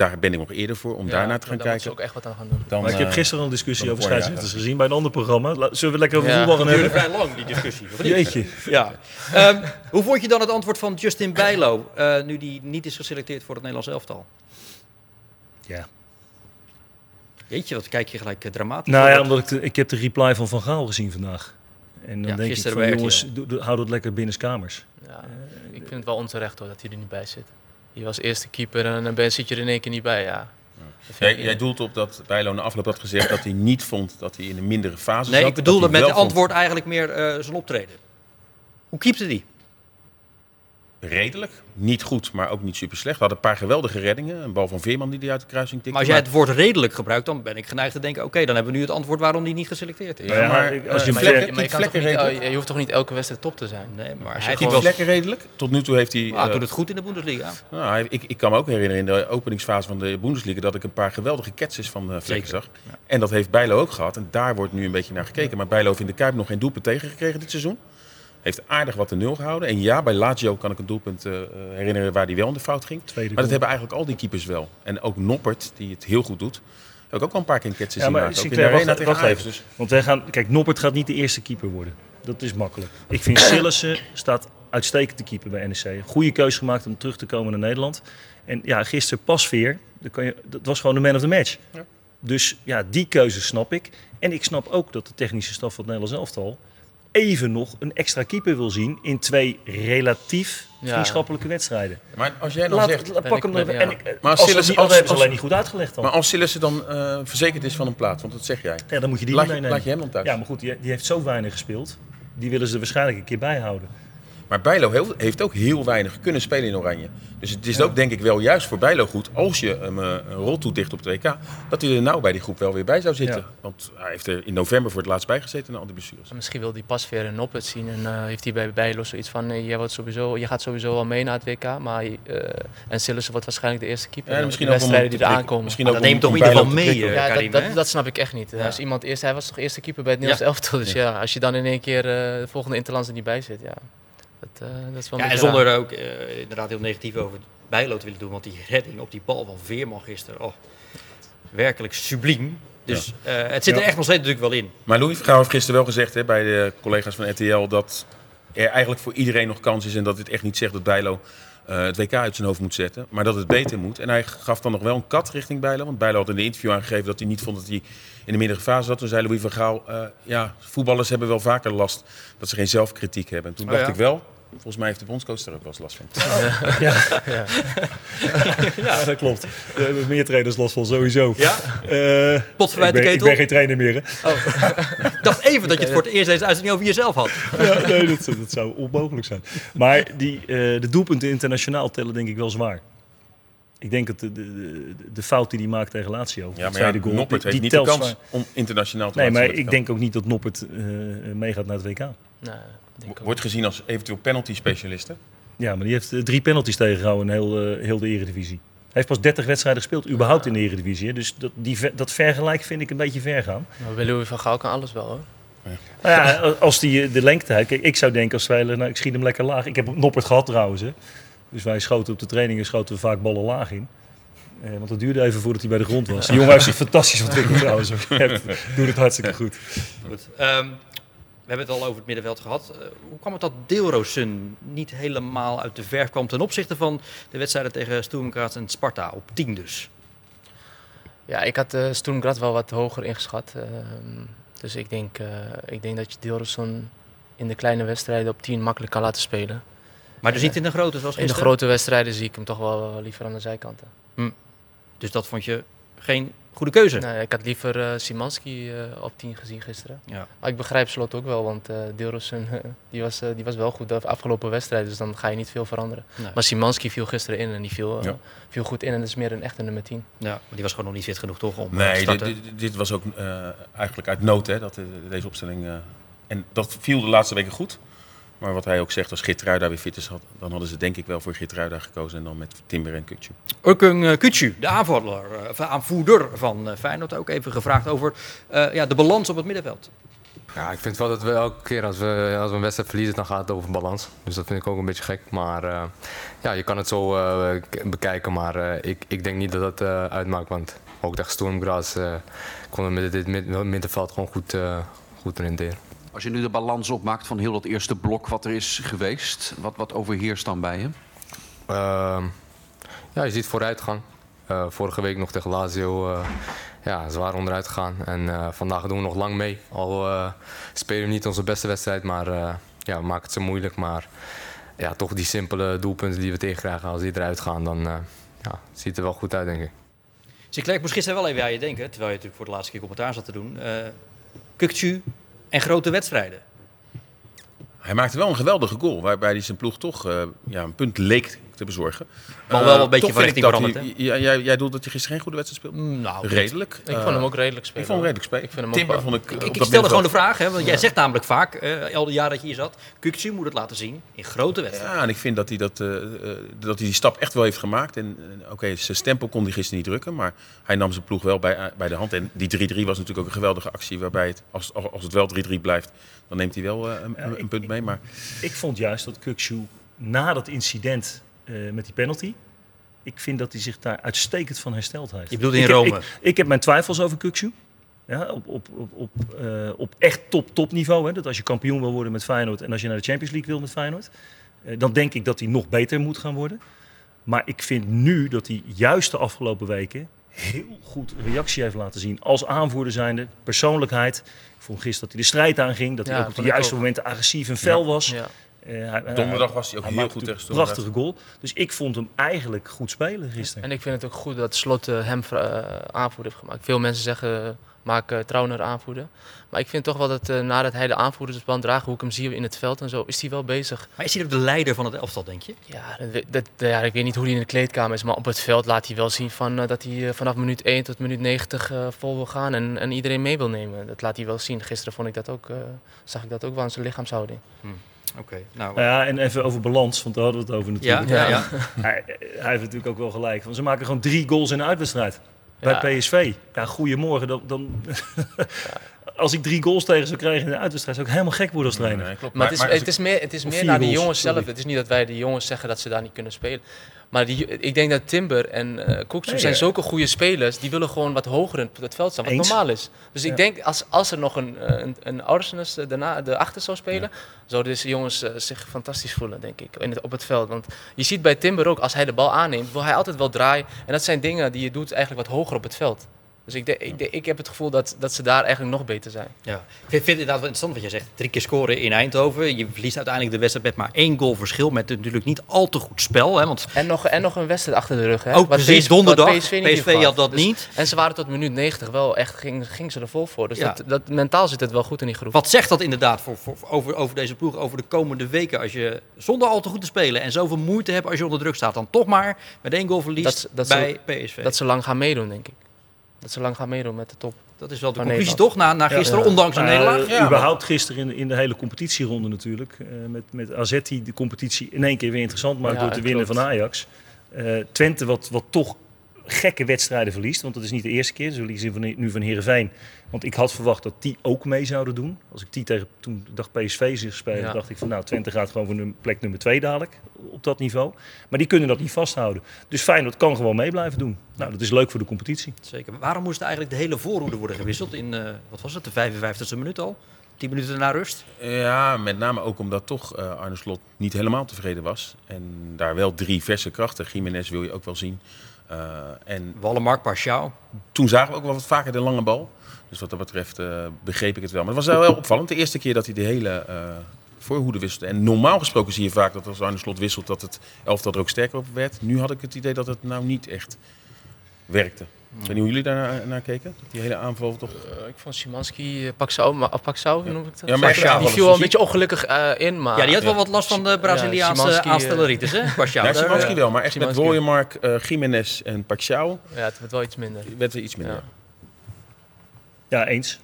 Daar ben ik nog eerder voor, om Ja, daarnaar te gaan kijken. ook echt wat aan gaan doen. Dan, Maar ik heb eh, gisteren al een discussie over scheidsrechters gezien bij een ander programma. Zullen we lekker over Ja. voetbal gaan duurde hebben? vrij lang, die discussie. Jeetje. Ja. Ehm, hoe vond je dan het antwoord van Justin Bijlo, eh, nu die niet is geselecteerd voor het Nederlands elftal? Ja. Jeetje, wat kijk je gelijk eh, dramatisch. Nou ja, omdat ik, de- ik heb de reply van Van Gaal gezien vandaag. En dan Ja, denk ik van jongens, hou dat lekker binnenskamers. Ja, ik vind het wel onterecht hoor, dat hij er niet bij zit. Je was eerste keeper en dan ben, zit je er in één keer niet bij. Ja. Jij, jij doelt op dat Bijlo na afloop had gezegd dat hij niet vond dat hij in een mindere fase Nee, zat. ik bedoelde Dat hij met het antwoord eigenlijk meer eh, zijn optreden. Hoe keepte die? Redelijk, niet goed, maar ook niet super slecht. We hadden een paar geweldige reddingen. Een bal van Veerman die hij uit de kruising tikte. Maar als jij het woord redelijk gebruikt, dan ben ik geneigd te denken... oké, dan hebben we nu het antwoord waarom die niet geselecteerd is. Ja, ja, maar, als je maar, vlekken- je, maar je, kan toch vlekken niet, redelijk? je hoeft toch niet elke wedstrijd top te zijn? Nee, maar Hij hij keept was... Vlekken redelijk. Tot nu toe heeft hij... Ah, eh, doet het goed in de Bundesliga. Nou, hij- ik, ik kan me ook herinneren in de openingsfase van de Bundesliga dat ik een paar geweldige catches van Vlekken Zeker, zag. En dat heeft Bijlo ook gehad. En daar wordt nu een beetje naar gekeken. Maar Bijlo heeft in de Kuip nog geen doelpunt tegengekregen dit seizoen. Heeft aardig wat de nul gehouden. En ja, bij Lazio kan ik een doelpunt eh, herinneren waar hij wel in de fout ging. Tweede Maar dat goal. hebben eigenlijk al die keepers wel. En ook Noppert, die het heel goed doet. Heb ik ook al een paar keer een catches Ja, zien maken. Ook in de wacht, even. Dus Want wij gaan, kijk, Noppert gaat niet de eerste keeper worden. Dat is makkelijk. Ik vind Sillissen staat uitstekend te keeper bij NEC. Goede keuze gemaakt om terug te komen naar Nederland. En ja, gisteren Pasveer, dat, kan je, dat was gewoon de man of the match. Ja. Dus ja, die keuze snap ik. En ik snap ook dat de technische staf van het Nederlands elftal even nog een extra keeper wil zien in twee relatief Ja. vriendschappelijke wedstrijden. maar als jij dan Laat, zegt... pak ik hem dan. ja. En ik, Maar als als- hebben ze alleen niet goed uitgelegd dan. Maar als Sillissen dan eh, verzekerd is van een plaats, want dat zeg jij. ja, dan moet je die Laat meenemen. laat je hem dan thuis. Ja, maar goed, die, die heeft zo weinig gespeeld. Die willen ze er waarschijnlijk een keer bijhouden. Maar Bijlo heel- heeft ook heel weinig kunnen spelen in Oranje. Dus het is ook denk ik wel juist voor Bijlo goed, als je hem eh, een rol toedicht op het WK, dat hij er nou bij die groep wel weer bij zou zitten. Ja. Want hij heeft er in november voor het laatst bij gezeten na al die blessures. Misschien wil hij pas weer een Noppet zien en eh, heeft hij bij Bijlo zoiets van, eh, jij wordt sowieso, je gaat sowieso wel mee naar het WK, maar eh en Sillissen wordt waarschijnlijk de eerste keeper. Ja, misschien de wedstrijden die te eraan prikken. komen. Misschien ook dat neemt toch ieder te mee, Ja, Karim, dat, dat, dat snap ik echt niet. Als iemand eerst, hij was toch eerste keeper bij het Nederlands elftal. Dus ja. als je dan in één keer eh, de volgende Interlands er niet bij zit, ja, dat, eh, dat is wel Ja, en zonder raar. er ook eh, inderdaad heel negatief over Bijlo te willen doen. Want die redding op die bal van Veerman gisteren, oh, werkelijk subliem. Dus eh, het zit er Ja. echt nog steeds natuurlijk wel in. Maar Louis Vergaal heeft gisteren wel gezegd hè, bij de collega's van RTL dat er eigenlijk voor iedereen nog kans is en dat dit echt niet zegt dat Bijlo het WK uit zijn hoofd moet zetten, maar dat het beter moet. En hij gaf dan nog wel een kat richting Bijlo, want Bijlo had in de interview aangegeven dat hij niet vond dat hij in de middelfase fase zat. Toen zei Louis van Gaal, eh, ja, voetballers hebben wel vaker last dat ze geen zelfkritiek hebben. En toen Oh, dacht ja? ik wel, volgens mij heeft de bondscoach er ook wel eens last van. Ja, dat klopt. We hebben meer trainers last van sowieso. Ja? Eh, Pot verwijt ik, de ben, ik ketel. ben geen trainer meer. Hè? Ik dacht even dat je het voor het eerst deze uitzending over jezelf had. Ja, nee, dat, dat zou onmogelijk zijn. Maar die, eh, de doelpunten internationaal tellen denk ik wel zwaar. Ik denk dat de, de, de, de fout die hij maakt tegen Lazio, Ja, de maar tweede ja, goal, Noppert die, heeft die niet de telt kans zwaar. om internationaal te Nee, laten maar ik denk ook niet dat Noppert eh, meegaat naar het WK. Nee, denk ook. Wordt gezien als eventueel penalty specialist. hè? Ja, maar die heeft eh, drie penalties tegengehouden in heel, eh, heel de eredivisie. Hij heeft pas 30 wedstrijden gespeeld, überhaupt in de eredivisie. Dus dat, die, dat vergelijk vind ik een beetje ver gaan. Maar bij Louis van Gaal kan alles wel hoor. Nou ja, als die eh, de lengte... Kijk, ik zou denken als Zweiler, nou, ik schiet hem lekker laag. Ik heb Noppert gehad trouwens. Hè. Dus wij schoten op de trainingen schoten we vaak ballen laag in. Eh, want het duurde even voordat hij bij de grond was. Die jongen heeft zich fantastisch ontwikkeld trouwens. Doet het hartstikke goed. Goed. Ehm, hebben het al over het middenveld gehad. Eh, hoe kwam het dat Deelroosun niet helemaal uit de verf kwam ten opzichte van de wedstrijden tegen Sturm Graz en Sparta? Op 10 dus. Ja, ik had uh, Sturm Graz wel wat hoger ingeschat. Ehm, dus ik denk, eh, ik denk dat je Deelroosun in de kleine wedstrijden op 10 makkelijk kan laten spelen. Maar dus niet in de grote zoals In de grote wedstrijden zie ik hem toch wel eh, liever aan de zijkanten. Dus dat vond je geen goede keuze? Nee, ik had liever eh Simanski eh, op 10 gezien gisteren. Ja. Maar ik begrijp Slot ook wel, want eh Deelroosun die was, eh, die was wel goed de afgelopen wedstrijd. Dus dan ga je niet veel veranderen. Nee. Maar Simanski viel gisteren in en die viel, Ja. viel goed in. En dat is meer een echte nummer 10. Ja, maar die was gewoon nog niet fit genoeg toch om te Nee, dit, starten? dit, dit was ook eh, eigenlijk uit nood, hè, dat, deze opstelling. eh, en dat viel de laatste weken goed. Maar wat hij ook zegt, als Geertruida weer fit is, had, dan hadden ze denk ik wel voor Geertruida gekozen. En dan met Timber en Kutje. Urkung uh, Kutsu, de aanvaller, uh, of aanvoerder van uh, Feyenoord, ook even gevraagd over uh, ja, de balans op het middenveld. Ja, ik vind wel dat we elke keer als we, als we een wedstrijd verliezen, dan gaat het over balans. Dus dat vind ik ook een beetje gek. Maar uh, ja, je kan het zo uh, bekijken, maar uh, ik, ik denk niet dat dat uitmaakt. Want ook tegen Storm Graz konden we met dit mid middenveld gewoon goed, goed oriënteren. Als je nu de balans opmaakt van heel dat eerste blok wat er is geweest, wat, wat overheerst dan bij je? Uh, ja, je ziet vooruitgang. Uh, vorige week nog tegen Lazio uh, ja, zwaar onderuit gegaan. En uh, vandaag doen we nog lang mee. Al spelen we niet onze beste wedstrijd, maar ja, we maken het zo moeilijk. Maar ja, toch die simpele doelpunten die we tegenkrijgen, als die eruit gaan, dan ja, ziet het er wel goed uit, denk ik. Sinclair, ik moest gisteren wel even aan je denken, terwijl je natuurlijk voor de laatste keer commentaar zat te doen. Kukcu en grote wedstrijden. Hij maakte wel een geweldige goal, waarbij hij zijn ploeg toch uh, ja, een punt leek te bezorgen. Maar wel een beetje uh, van richting veranderd, hè? Jij, jij, dat je gisteren geen goede wedstrijd speelde? Mm, nou, redelijk. Ik uh, vond hem ook redelijk spelen. Ik vond hem redelijk spelen. Ik vind hem Timber ook vond ik... Ik, ik, ik stelde gewoon de vraag, hè, want jij zegt namelijk vaak, uh, al die jaren dat je hier zat, Kukcu moet het laten zien in grote wedstrijden. Ja, en ik vind dat hij, dat, uh, dat hij die stap echt wel heeft gemaakt. En oké, okay, zijn stempel kon hij gisteren niet drukken, maar hij nam zijn ploeg wel bij, bij de hand. En die 3-3 was natuurlijk ook een geweldige actie, waarbij het, als, als het wel 3-3 blijft, dan neemt hij wel een, ja, een, punt mee. Maar... Ik vond juist dat Kukcu na dat incident uh, met die penalty, ik vind dat hij zich daar uitstekend van hersteld heeft. Je bedoelt in ik Rome? Heb, ik, ik, heb mijn twijfels over Kukcu. Ja, op, op, op, op, uh, op echt top, top niveau. Hè, dat als je kampioen wil worden met Feyenoord en als je naar de Champions League wil met Feyenoord, uh, dan denk ik dat hij nog beter moet gaan worden. Maar ik vind nu dat hij juist de afgelopen weken heel goed reactie heeft laten zien. Als aanvoerder zijnde, persoonlijkheid. Ik vond gisteren dat hij de strijd aanging. Dat hij Ja, ook op de juiste momenten agressief en fel Ja. was. Ja. Uh, hij, Donderdag was hij ook hij heel goed tegen prachtige goal. Dus ik vond hem eigenlijk goed spelen gisteren. En ik vind het ook goed dat Slot uh, hem uh, aanvoerder heeft gemaakt. Veel mensen zeggen Maak uh, Trauner aanvoerder. Maar ik vind toch wel dat uh, nadat hij de aanvoerdersband draagt, hoe ik hem zie in het veld en zo, is hij wel bezig. Maar is hij ook de leider van het elftal, denk je? Ja, dat, dat, ja ik weet niet hoe hij in de kleedkamer is, maar op het veld laat hij wel zien van, uh, dat hij vanaf minuut 1 tot minuut 90 vol wil gaan en, en, iedereen mee wil nemen. Dat laat hij wel zien. Gisteren vond ik dat ook, zag ik dat ook wel aan zijn lichaamshouding. Hmm. Oké. Nou, nou, ja, en even over balans, want daar hadden we het over natuurlijk. Ja, ja, ja. hij, hij, heeft natuurlijk ook wel gelijk. Want ze maken gewoon drie goals in de uitwedstrijd bij. PSV. Ja, goedemorgen. Dan, dan als ik drie goals tegen zou krijgen in de uitwedstrijd, zou ik helemaal gek worden als trainer. Nee, klopt. Maar, maar, het is, maar het is meer, het is meer naar de jongens zelf. Het is niet dat wij de jongens zeggen dat ze daar niet kunnen spelen. Maar die, ik denk dat Timber en uh, Koeksoe nee, zijn zulke goede spelers. Die willen gewoon wat hoger in het veld staan, wat Eens. normaal is. Dus ik denk als, als er nog een, een, een Arsenis daarna de achter zou spelen, zouden deze jongens uh, zich fantastisch voelen, denk ik, in het, op het veld. Want je ziet bij Timber ook, als hij de bal aanneemt, wil hij altijd wel draaien. En dat zijn dingen die je doet eigenlijk wat hoger op het veld. Dus ik, de, ik, de, ik heb het gevoel dat, dat ze daar eigenlijk nog beter zijn. Ja. Ik vind, vind het inderdaad wel interessant wat je zegt. Drie keer scoren in Eindhoven. Je verliest uiteindelijk de wedstrijd met maar één goal verschil. Met natuurlijk niet al te goed spel. Hè, want en, nog, en nog een wedstrijd achter de rug. Hè? Ook precies, donderdag. PSV, PSV had dat dus, niet. En ze waren tot minuut 90 wel echt, ging, ging ze er vol voor. Dus ja. dat, dat, mentaal zit het wel goed in die groep. Wat zegt dat inderdaad voor, voor, over, over deze ploeg, over de komende weken? Als je zonder al te goed te spelen en zoveel moeite hebt als je onder druk staat. Dan toch maar met één goal verliest dat, dat bij ze, PSV. Dat ze lang gaan meedoen, denk ik. Dat ze lang gaan meedoen met de top. Dat is wel de conclusie toch, na, na gisteren, ja, ja. ondanks een uh, nederlaag? Ja, überhaupt gisteren in, in de hele competitieronde natuurlijk. Uh, met, met AZ die de competitie in één keer weer interessant maakt door te winnen klopt. van Ajax. Uh, Twente wat, wat toch gekke wedstrijden verliest. Want dat is niet de eerste keer. Ze verliezen van, nu van Heerenveen. Want ik had verwacht dat die ook mee zouden doen. Als ik die tegen, toen dacht PSV zich spelen, ja. dacht ik van nou, Twente gaat gewoon voor plek nummer 2 dadelijk op dat niveau. Maar die kunnen dat niet vasthouden. Dus Feyenoord kan gewoon mee blijven doen. Nou, dat is leuk voor de competitie. Zeker. Waarom moest eigenlijk de hele voorhoede worden gewisseld in, uh, wat was het, de 55e minuut al? 10 minuten na rust? Ja, met name ook omdat toch uh, Arne Slot niet helemaal tevreden was. En daar wel drie verse krachten, Jiménez wil je ook wel zien. Uh, en Wallenmark. Toen zagen we ook wel wat vaker de lange bal. Dus wat dat betreft uh, begreep ik het wel. Maar het was wel opvallend. De eerste keer dat hij de hele uh, voorhoede wisselde. En normaal gesproken zie je vaak dat als Arne Slot wisselt, dat het elftal er ook sterker op werd. Nu had ik het idee dat het nou niet echt werkte. Ik weet niet hoe jullie daar naar keken. Die hele aanval toch? Uh, ik vond Szymanski, uh, Paxao, maar noem ik dat. Ja, maar die viel wel een beetje ongelukkig uh, in, maar... Ja, die had wel wat last van de Braziliaanse ja, aanstelleritis, hè? Ja, Szymanski wel, maar echt met Woljemark, uh, Jiménez en Paxao... Ja, het werd wel iets minder. Het werd wel iets minder. Ja, ja eens.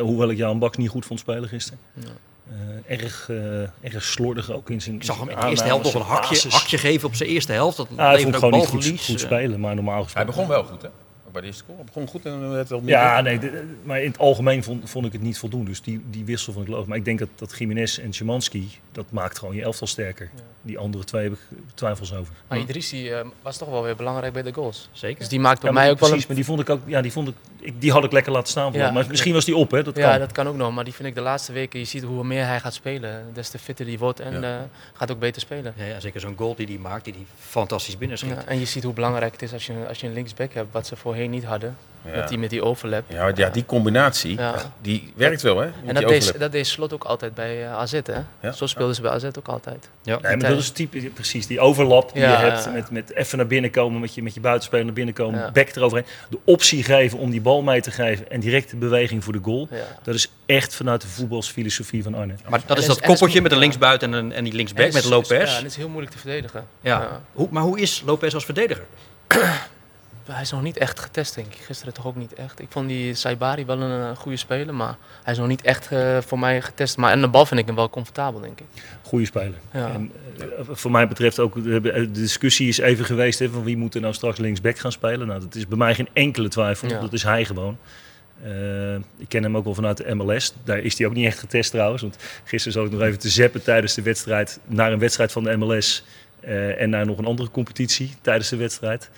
hoewel ik Jan Baks niet goed vond spelen gisteren. Ja. Uh, erg, uh, erg slordig ook in zijn. Ik zag hem in de eerste helft nog een hakje, hakje geven op zijn eerste helft. Dat ah, hij vond gewoon niet goed, goed, spelen, maar normaal gesproken. Hij begon wel goed, hè? Bij de eerste goal. Hij begon goed en werd wel meer. Ja, nee, de, maar in het algemeen vond, vond ik het niet voldoende. Dus die, die wissel vond ik logisch. Maar ik denk dat, dat Jiménez en Szymanski, dat maakt gewoon je elftal sterker. Ja. Die andere twee heb ik twijfels over. Maar Idrissi uh, was toch wel weer belangrijk bij de goals. Zeker. Dus die maakt bij ja, mij ook precies, wel een... maar die vond ik ook, ja, die vond ik, ik, die had ik lekker laten staan. Ja, maar misschien was die op, hè? Dat ja, kan. dat kan ook nog. Maar die vind ik de laatste weken, je ziet hoe meer hij gaat spelen, des te fitter die wordt en ja. uh, gaat ook beter spelen. Ja, ja zeker zo'n goal die hij maakt, die hij fantastisch binnen schiet. en je ziet hoe belangrijk het is als je, als je een linksback hebt, wat ze voorheen niet hadden. Ja. Met, die, met die overlap. Ja, ja die combinatie, ja. die werkt wel, hè? En dat deed, dat deed Slot ook altijd bij uh, AZ, hè? Ja? Zo speelden ze bij AZ ook altijd. Ja, maar dat is type, precies die overlap die je hebt met, met even naar binnen komen, met je, met je buitenspeler naar binnen komen, ja. back eroverheen. De optie geven om die bal mee te geven en directe beweging voor de goal. Dat is echt vanuit de voetbalsfilosofie van Arne. Maar dat is dat koppeltje met een linksbuiten en, een, en die linksback met Lopez. Ja, het is heel moeilijk te verdedigen. Ja. Hoe, maar hoe is Lopez als verdediger? hij is nog niet echt getest, denk ik. Gisteren toch ook niet echt. Ik vond die Saibari wel een, een goede speler, maar hij is nog niet echt uh, voor mij getest. Maar aan de bal vind ik hem wel comfortabel, denk ik. Goede speler. Ja. En, uh, voor mij betreft ook, de discussie is even geweest hè, van wie moet er nou straks linksback gaan spelen. Nou, dat is bij mij geen enkele twijfel, ja. dat is hij gewoon. Uh, ik ken hem ook wel vanuit de MLS. Daar is hij ook niet echt getest trouwens. Want gisteren zat ik nog even te zeppen tijdens de wedstrijd naar een wedstrijd van de MLS. en naar nog een andere competitie tijdens de wedstrijd.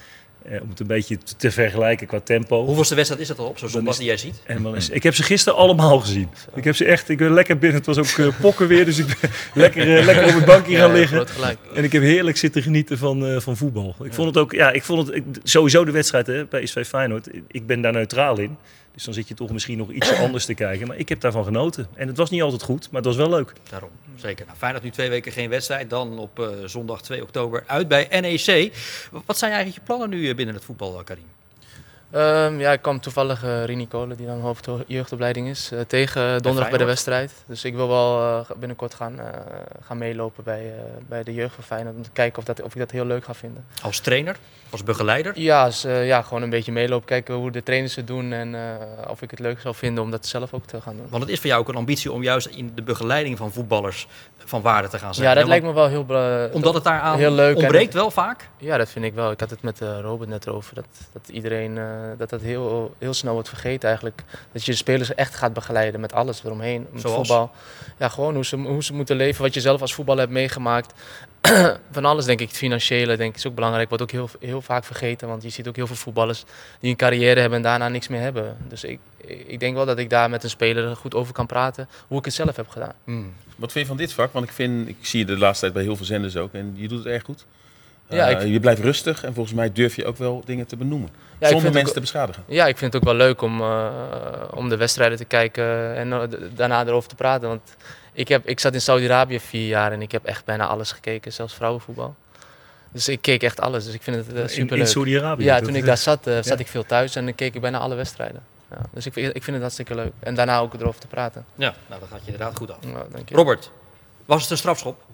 Uh, om het een beetje te, te, vergelijken qua tempo. Hoeveelste wedstrijd is dat al op zo'n zondag die jij ziet? MLS. Ik heb ze gisteren allemaal gezien. Ik heb ze echt, ik ben lekker binnen. Het was ook uh, pokken weer, dus ik ben lekker, uh, lekker op het bankje gaan ja, liggen. En ik heb heerlijk zitten genieten van, van voetbal. Ik ja. vond het ook, ja, ik vond het ik, sowieso de wedstrijd, hè, PSV Feyenoord. Ik ben daar neutraal in. Dus dan zit je toch misschien nog iets anders te kijken. Maar ik heb daarvan genoten. En het was niet altijd goed, maar het was wel leuk. Daarom, zeker. Nou, Feyenoord nu twee weken geen wedstrijd. Dan op uh, zondag 2 oktober uit bij NEC. Wat zijn eigenlijk je plannen nu binnen het voetbal, Karim? Ehm, ja, ik kwam toevallig eh Rini Kolen, die dan hoofd jeugdopleiding is, eh, tegen donderdag bij de wedstrijd. Dus ik wil wel eh, binnenkort gaan, eh, gaan meelopen bij, eh, bij de jeugd van Feyenoord. Om te kijken of, dat, of ik dat heel leuk ga vinden. Als trainer, als begeleider. Ja, dus, eh, ja, gewoon een beetje meelopen, kijken hoe de trainers het doen en eh, of ik het leuk zou vinden om dat zelf ook te gaan doen. Want het is voor jou ook een ambitie om juist in de begeleiding van voetballers van waarde te gaan zijn. Ja, dat hè? lijkt me wel heel... bela- Omdat het daaraan heel leuk en- ontbreekt wel vaak. Ja, dat vind ik wel. Ik had het met eh, Robert net over. Dat, dat iedereen dat dat heel, heel snel wordt vergeten eigenlijk. Dat je de spelers echt gaat begeleiden met alles eromheen. Met Zoals? voetbal. Ja, gewoon hoe ze, hoe ze moeten leven. Wat je zelf als voetballer hebt meegemaakt. Van alles denk ik. Het financiële denk ik is ook belangrijk. Wordt ook heel, heel vaak vergeten. Want je ziet ook heel veel voetballers die een carrière hebben en daarna niks meer hebben. Dus ik, ik denk wel dat ik daar met een speler goed over kan praten. Hoe ik het zelf heb gedaan. Hmm. Wat vind je van dit vak? Want ik, vind, ik zie je de laatste tijd bij heel veel zenders ook en je doet het erg goed. Ja, Eh, ik- Je blijft rustig en volgens mij durf je ook wel dingen te benoemen. zonder mensen ook- te beschadigen. Ja, ik vind het ook wel leuk om, eh, om de wedstrijden te kijken en eh, daarna erover te praten. Want ik, heb, ik zat in Saudi-Arabië vier jaar en ik heb echt bijna alles gekeken, zelfs vrouwenvoetbal. Dus ik keek echt alles, dus ik vind het uh, In, super in leuk. Saudi-Arabië. Ja, toen ik daar zat, eh, zat Ja. ik veel thuis en dan keek ik bijna alle wedstrijden. Ja, dus ik, vind- ik vind het hartstikke leuk. En daarna ook erover te praten. Ja, nou dat gaat je inderdaad goed af. Ja, dank je. Robert, was het een strafschop?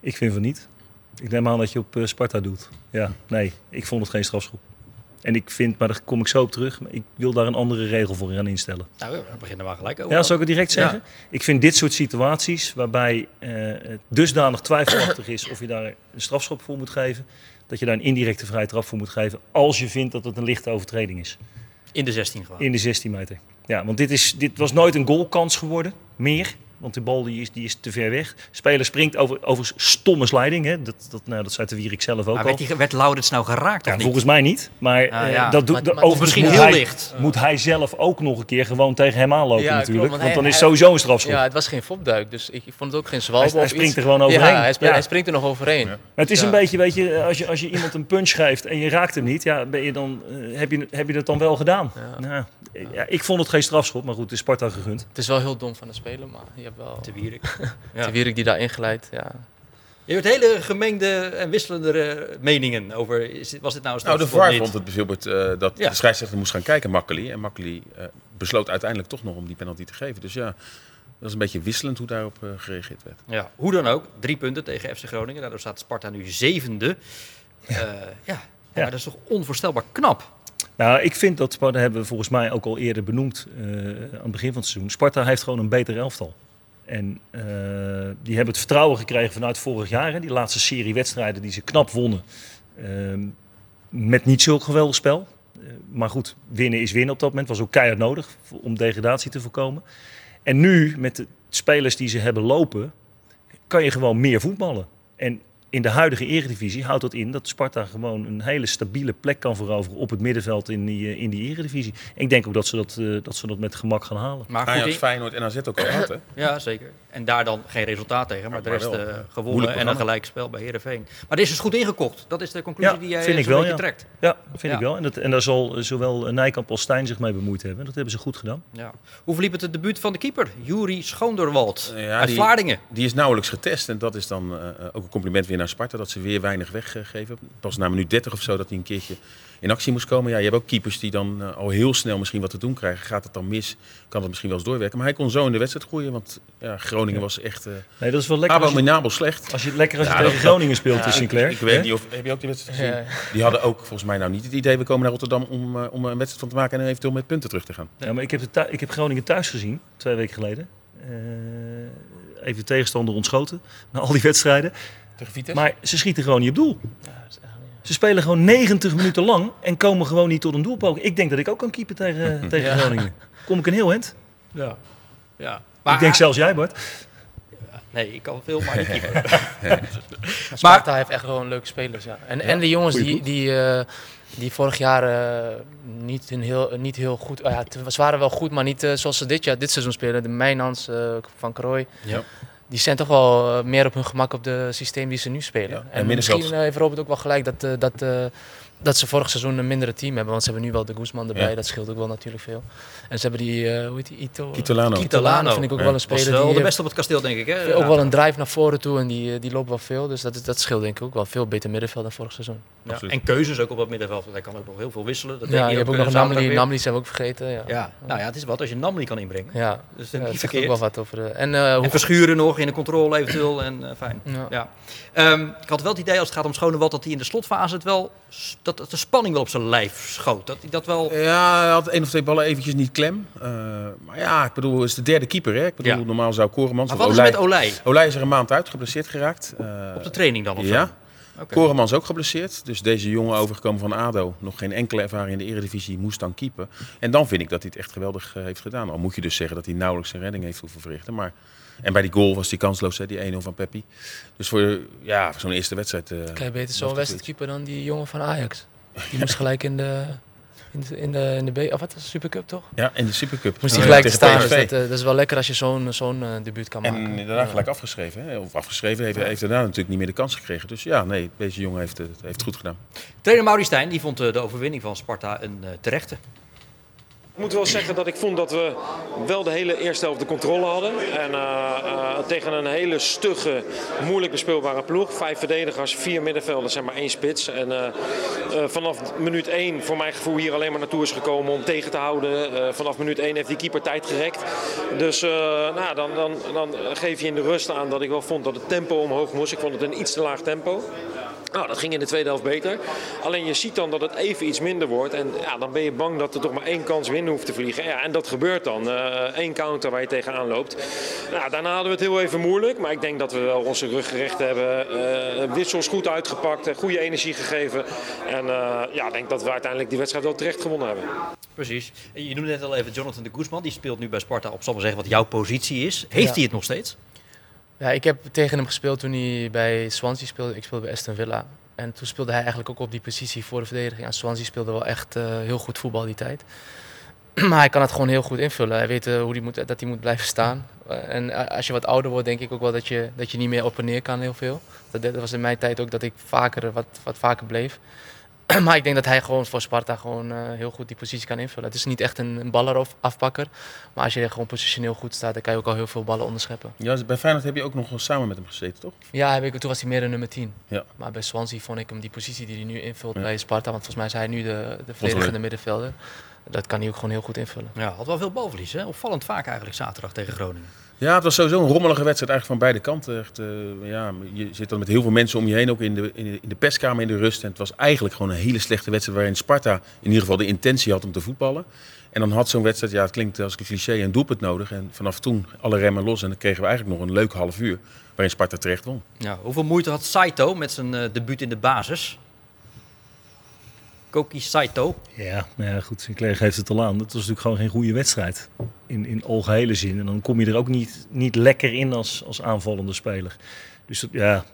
Ik vind van niet. Ik neem aan dat je op eh, Sparta doet. Ja, nee, ik vond het geen strafschop. En ik vind, maar daar kom ik zo op terug, maar ik wil daar een andere regel voor gaan instellen. Nou, we beginnen maar gelijk over. Ja, zou ik het direct Ja. zeggen? Ik vind dit soort situaties waarbij eh, het dusdanig twijfelachtig is of je daar een strafschop voor moet geven, dat je daar een indirecte vrije trap voor moet geven als je vindt dat het een lichte overtreding is. In de 16 gewoon. In de 16 meter. Ja, want dit, is, dit was nooit een goalkans geworden. Meer. Want de bal die is, die is te ver weg. Speler springt over, over stomme sliding. Hè. Dat, dat, nou, dat zei de Wierik zelf ook Maar al. werd, die, werd Laurens nou geraakt Ja, of niet? volgens mij niet. Maar Ah, eh, ja. dat doet overigens misschien moet heel hij, licht. Moet hij zelf ook nog een keer gewoon tegen hem aanlopen Ja, natuurlijk. klopt, want want dan hij- is hij- sowieso een strafschop. Ja, het was geen fopduik, dus ik vond het ook geen zwalbe Hij- springt iets. er gewoon overheen. Ja, hij, springt, Ja. hij springt er nog overheen. Maar het is Ja. een beetje, weet je, als je, als je iemand een punch geeft en je raakt hem niet, ja, ben je dan, eh, heb, je, heb je dat dan wel gedaan? Ja. Nou, ja, ik vond het geen strafschop, maar goed, het is Sparta gegund. Het is wel heel dom van de speler, maar wel Te Wierik. ja. de Wierik die daar ingeleid. Ja. Je hebt hele gemengde en wisselende eh, meningen over, is was dit nou een Nou, de VAR vond het bijvoorbeeld eh, dat Ja. de scheidsrechter moest gaan kijken, Makkeli. En Makkeli eh, besloot uiteindelijk toch nog om die penalty te geven. Dus ja, dat was een beetje wisselend hoe daarop eh, gereageerd werd. Ja, hoe dan ook, drie punten tegen FC Groningen. Daardoor staat Sparta nu zevende. Ja, ja. ja. maar dat is toch onvoorstelbaar knap? Nou, ik vind dat Sparta, hebben we volgens mij ook al eerder benoemd eh, aan het begin van het seizoen. Sparta heeft gewoon een beter elftal. En eh, die hebben het vertrouwen gekregen vanuit vorig jaar. Hè, die laatste serie wedstrijden die ze knap wonnen. Ehm, met niet zulk geweldig spel. Eh, maar goed, winnen is winnen op dat moment. Was ook keihard nodig om degradatie te voorkomen. En nu, met de spelers die ze hebben lopen, kan je gewoon meer voetballen. En in de huidige eredivisie houdt dat in dat Sparta gewoon een hele stabiele plek kan veroveren op het middenveld in die, eh, in die eredivisie. En ik denk ook dat ze dat, eh, dat ze dat met gemak gaan halen. Maar goed, Ajax, Feyenoord en AZ ook al gehad, hè? ja, zeker. En daar dan geen resultaat tegen, maar de maar rest wel, eh, gewonnen en een gelijkspel bij Heerenveen. Maar dit is dus goed ingekocht. Dat is de conclusie Ja, die jij vind eh, ik zo'n wel, ja. trekt. Ja, vind Ja. ik wel. En, dat, en daar zal eh, zowel Nijkamp als Stijn zich mee bemoeid hebben. Dat hebben ze goed gedaan. Ja. Hoe verliep het het debuut van de keeper? Juri Schoonderwald Ja, uit die- Vlaardingen. Die is nauwelijks getest. En dat is dan eh, eh, ook een compliment weer naar Sparta. Dat ze weer weinig weggeven. Pas na minuut 30 of zo dat hij een keertje in actie moest komen. Ja, je hebt ook keepers die dan eh, al heel snel misschien wat te doen krijgen. Gaat het dan mis, kan het misschien wel eens doorwerken. Maar hij kon zo in de wedstrijd groeien. Want ja, Groningen Ja. was echt eh Nee, dat is wel lekker als je, abominabel slecht. als je, lekker als je Ja, tegen dat- Groningen speelt, ja, in Sinclair. Ik weet niet of... Heb je ook die wedstrijd gezien? Ja. Die hadden ook volgens mij nou niet het idee... we komen naar Rotterdam om, eh, om een wedstrijd van te maken... en eventueel met punten terug te gaan. Ja, maar ik heb, het ik heb Groningen thuis gezien, twee weken geleden. Eh, even de tegenstander ontschoten, na al die wedstrijden. Maar ze schieten gewoon niet op doel. Ja, Ze spelen gewoon 90 minuten lang en komen gewoon niet tot een doelpoging. Ik denk dat ik ook kan keeper tegen, tegen Ja. Groningen. Kom ik een heel eind? Ja. ja. ik Maar, denk zelfs jij, Bart. Nee, ik kan veel, maar niet keeper. Maar Sparta heeft echt gewoon leuke spelers, ja. En, en de jongens goeie die, die, eh, die vorig jaar eh, niet, een heel, niet heel goed... ah ja, ze waren wel goed, maar niet eh, zoals ze dit, jaar, dit seizoen spelen. De Mijnans, eh, Van Krooi. Ja. Die zijn toch wel eh, meer op hun gemak op de systeem die ze nu spelen. Ja, en misschien eh, heeft Robert ook wel gelijk dat, eh, dat, dat ze vorig seizoen een mindere team hebben. Want ze hebben nu wel de Guzman erbij. Ja. Dat scheelt ook wel natuurlijk veel. En ze hebben die, eh, hoe heet die, Ito? Kitolano. Kitolano vind ik ook Ja. wel een Was speler. wel die de heeft beste op het kasteel, denk ik. Hè? ook wel een drive naar voren toe en die, eh, die loopt wel veel. Dus dat, dat scheelt denk ik ook wel. Veel beter middenveld dan vorig seizoen. En keuzes ook op het middenveld. want Hij kan ook nog heel veel wisselen. Dat Ja, je hebt ook eh, nog Namli. Namli zijn we ook vergeten. Ja, ja. Nou ja, het is wat als je Namli kan inbrengen. ja. Dus dat is ook wel wat over de... En, eh, hoe En verschuren nog in de controle eventueel. En eh, fijn. Ja. Ja. Ehm, ik had wel het idee als het gaat om Schonewald dat hij in de slotfase het wel dat, dat de spanning wel op zijn lijf schoot. Dat dat wel. Ja, hij had één of twee ballen eventjes niet klem. Eh, maar ja, ik bedoel, is de derde keeper. Hè? Ik bedoel, Ja. normaal zou Koremans Maar wat is met Olij? Olij is er een maand uit, geblesseerd geraakt. Eh, Op de training dan of zo? Ja. Koremans ook geblesseerd. Dus deze jongen overgekomen van ADO. Nog geen enkele ervaring in de eredivisie. Moest dan keeper. En dan vind ik dat hij het echt geweldig eh, heeft gedaan. Al moet je dus zeggen dat hij nauwelijks een redding heeft hoeven verrichten. Maar... En bij die goal was hij kansloos, hè, die 1-0 van Peppi. Dus voor, ja, voor zo'n eerste wedstrijd... eh, Kan je beter zo'n wacht wedstrijd keeper dan die jongen van Ajax? Die moest gelijk in de... In de, in de, in de B, of wat Supercup toch? Ja, in de Supercup. Moest hij gelijk tegen staan. Dus dat, eh, dat is wel lekker als je zo'n zo'n eh, debuut kan maken. En daarna gelijk afgeschreven. Hè? Of afgeschreven, heeft, heeft daarna natuurlijk niet meer de kans gekregen. Dus ja, nee, deze jongen heeft het, heeft het goed gedaan. Trainer Mauri Stijn die vond eh, de overwinning van Sparta een eh, terechte. Ik moet wel zeggen dat ik vond dat we wel de hele eerste helft de controle hadden. En eh, eh, tegen een hele stugge, moeilijk bespeelbare ploeg. Vijf verdedigers, vier middenvelders en maar één spits. En eh, vanaf minuut één, voor mijn gevoel, hier alleen maar naartoe is gekomen om tegen te houden. Vanaf minuut één heeft die keeper tijd gerekt. Dus nou, dan, dan, dan geef je in de rust aan dat ik wel vond dat het tempo omhoog moest. Ik vond het een iets te laag tempo. Nou, dat ging in de tweede helft beter. Alleen je ziet dan dat het even iets minder wordt. En ja, dan ben je bang dat er toch maar één kans winnen hoeft te vliegen. Ja, en dat gebeurt dan. Eén counter waar je tegenaan loopt. Nou, daarna hadden we het heel even moeilijk. Maar ik denk dat we wel onze rug gerecht hebben. Eh, wissels goed uitgepakt. eh, goede energie gegeven. En eh, ja, ik denk dat we uiteindelijk die wedstrijd wel terecht gewonnen hebben. Precies. Je noemde net al even Jonathan de Guzman. Die speelt nu bij Sparta op, zal maar zeggen, wat jouw positie is. Heeft Ja. hij het nog steeds? Ja, ik heb tegen hem gespeeld toen hij bij Swansea speelde. Ik speelde bij Aston Villa. En toen speelde hij eigenlijk ook op die positie voor de verdediging. En Swansea speelde wel echt eh, heel goed voetbal die tijd. maar hij kan het gewoon heel goed invullen. Hij weet eh, hoe die moet, dat hij moet blijven staan. Eh, en eh, als je wat ouder wordt, denk ik ook wel dat je, dat je niet meer op en neer kan heel veel. Dat, dat was in mijn tijd ook dat ik vaker, wat, wat vaker bleef. maar ik denk dat hij gewoon voor Sparta gewoon eh, heel goed die positie kan invullen. Het is niet echt een, een ballerafpakker. Maar als je er gewoon positioneel goed staat, dan kan je ook al heel veel ballen onderscheppen. Ja, bij Feyenoord heb je ook nog wel samen met hem gezeten, toch? Ja, heb ik, toen was hij meer een nummer 10. Ja. Maar bij Swansea vond ik hem die positie die hij nu invult Ja. bij Sparta, want volgens mij is hij nu de, de verdedigende middenvelder. Dat kan hij ook gewoon heel goed invullen. Ja, had wel veel balverlies. Hè? Opvallend vaak eigenlijk zaterdag tegen Groningen. Ja, het was sowieso een rommelige wedstrijd eigenlijk van beide kanten. Echt, eh, ja, je zit dan met heel veel mensen om je heen, ook in de, in, de, in de perskamer in de rust. En het was eigenlijk gewoon een hele slechte wedstrijd waarin Sparta in ieder geval de intentie had om te voetballen. En dan had zo'n wedstrijd, ja het klinkt als een cliché, een doelpunt nodig. En vanaf toen alle remmen los en dan kregen we eigenlijk nog een leuk half uur waarin Sparta terecht won. Ja, hoeveel moeite had Saito met zijn eh, debuut in de basis? Koki Saito. Ja, nou ja, goed, Sinclair geeft het al aan. Dat was natuurlijk gewoon geen goede wedstrijd. In, in algehele zin. En dan kom je er ook niet, niet lekker in als, als aanvallende speler. Dus dat, ja,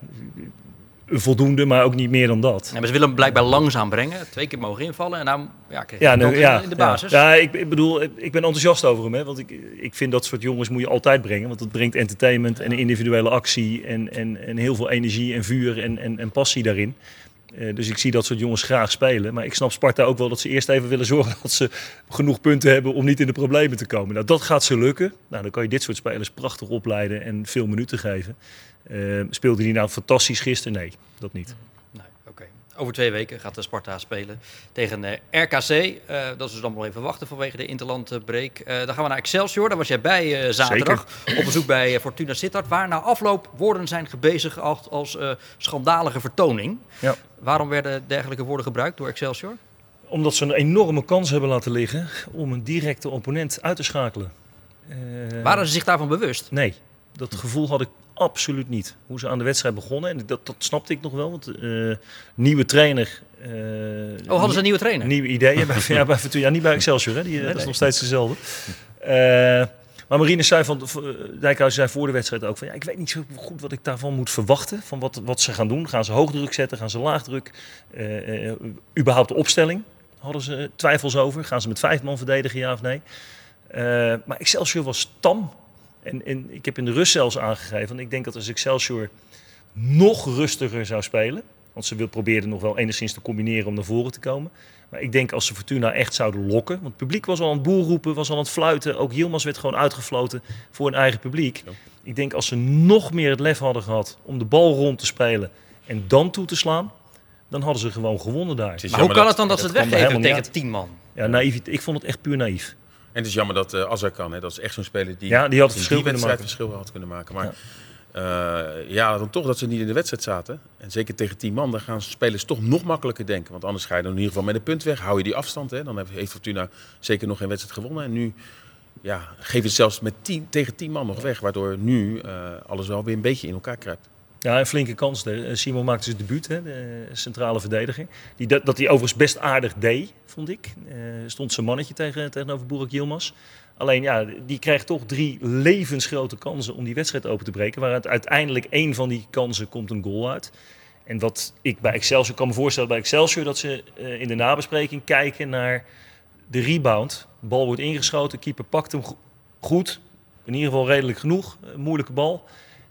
een voldoende, maar ook niet meer dan dat. Ja, maar ze willen hem blijkbaar langzaam brengen. Twee keer mogen invallen. En nou ja, Ja, nou, ja, in de ja. basis. Ja, ik, ik bedoel, ik ben enthousiast over hem. Hè, want ik, ik vind dat soort jongens moet je altijd brengen. Want dat brengt entertainment en individuele actie. En, en, en heel veel energie en vuur en, en, en passie daarin. Eh, dus ik zie dat soort jongens graag spelen. Maar ik snap Sparta ook wel dat ze eerst even willen zorgen dat ze genoeg punten hebben om niet in de problemen te komen. Nou, dat gaat ze lukken. Nou, dan kan je dit soort spelers prachtig opleiden en veel minuten geven. Eh, speelde die nou fantastisch gisteren? Nee, dat niet. Over twee weken gaat de Sparta spelen tegen eh, RKC. Eh, dat is dus dan wel even wachten vanwege de interlandbreak. Eh dan gaan we naar Excelsior. Daar was jij bij zaterdag. Op bezoek bij Fortuna Sittard. Waar na afloop woorden zijn gebezigd als, als schandalige vertoning. Ja. Waarom werden dergelijke woorden gebruikt door Excelsior? Omdat ze een enorme kans hebben laten liggen om een directe opponent uit te schakelen. Waren ze zich daarvan bewust? Nee, dat gevoel had ik absoluut niet. Hoe ze aan de wedstrijd begonnen, en dat, dat snapte ik nog wel. Want eh, nieuwe trainer. eh, Oh, hadden ze een nieuwe trainer? Nieuwe ideeën bij, ja, bij. Ja, niet bij Excelsior, hè? Die, eh, dat is nog steeds dezelfde. Maar Marine zei van, Dijkhuis zei voor de wedstrijd ook van, ja, ik weet niet zo goed wat ik daarvan moet verwachten. Van wat, wat ze gaan doen. Gaan ze hoogdruk zetten? Gaan ze laagdruk? Überhaupt de opstelling hadden ze twijfels over. Gaan ze met vijf man verdedigen, ja of nee? Maar Excelsior was tam. En, en ik heb in de rust zelfs aangegeven, want ik denk dat als Excelsior nog rustiger zou spelen, Want ze wil, probeerden nog wel enigszins te combineren om naar voren te komen. Maar ik denk als ze Fortuna echt zouden lokken. Want het publiek was al aan het boel roepen, was al aan het fluiten. Ook Yilmaz werd gewoon uitgefloten voor een eigen publiek. Ik denk als ze nog meer het lef hadden gehad om de bal rond te spelen en dan toe te slaan. Dan hadden ze gewoon gewonnen daar. Maar hoe kan het dan dat ze het weggeven tegen 10 man? Ja, naïef. Ik vond het echt puur naïef. En het is jammer dat uh, Azar kan. Hè. Dat is echt zo'n speler die, Ja, die had het in verschil die wedstrijd maken. verschil had kunnen maken. Maar ja. ja, dan toch dat ze niet in de wedstrijd zaten. En zeker tegen 10 man, dan gaan spelers toch nog makkelijker denken. Want anders ga je dan in ieder geval met een punt weg. Hou je die afstand. Hè. Dan heeft Fortuna zeker nog geen wedstrijd gewonnen. En nu ja, geef het zelfs met 10, tegen 10 man nog weg. Waardoor nu uh, alles wel weer een beetje in elkaar kruipt. Ja, een flinke kans. Simon maakte zijn debuut, hè, de centrale verdediger. Die, dat, dat hij overigens best aardig deed, vond ik. Uh, stond zijn mannetje tegen, tegenover Boerak Yilmaz. Alleen ja, die krijgt toch drie levensgrote kansen om die wedstrijd open te breken. Waaruit uiteindelijk één van die kansen komt een goal uit. En wat ik bij Excelsior kan me voorstellen bij Excelsior... dat ze in de nabespreking kijken naar de rebound. De bal wordt ingeschoten, keeper pakt hem goed. In ieder geval redelijk genoeg. Moeilijke bal.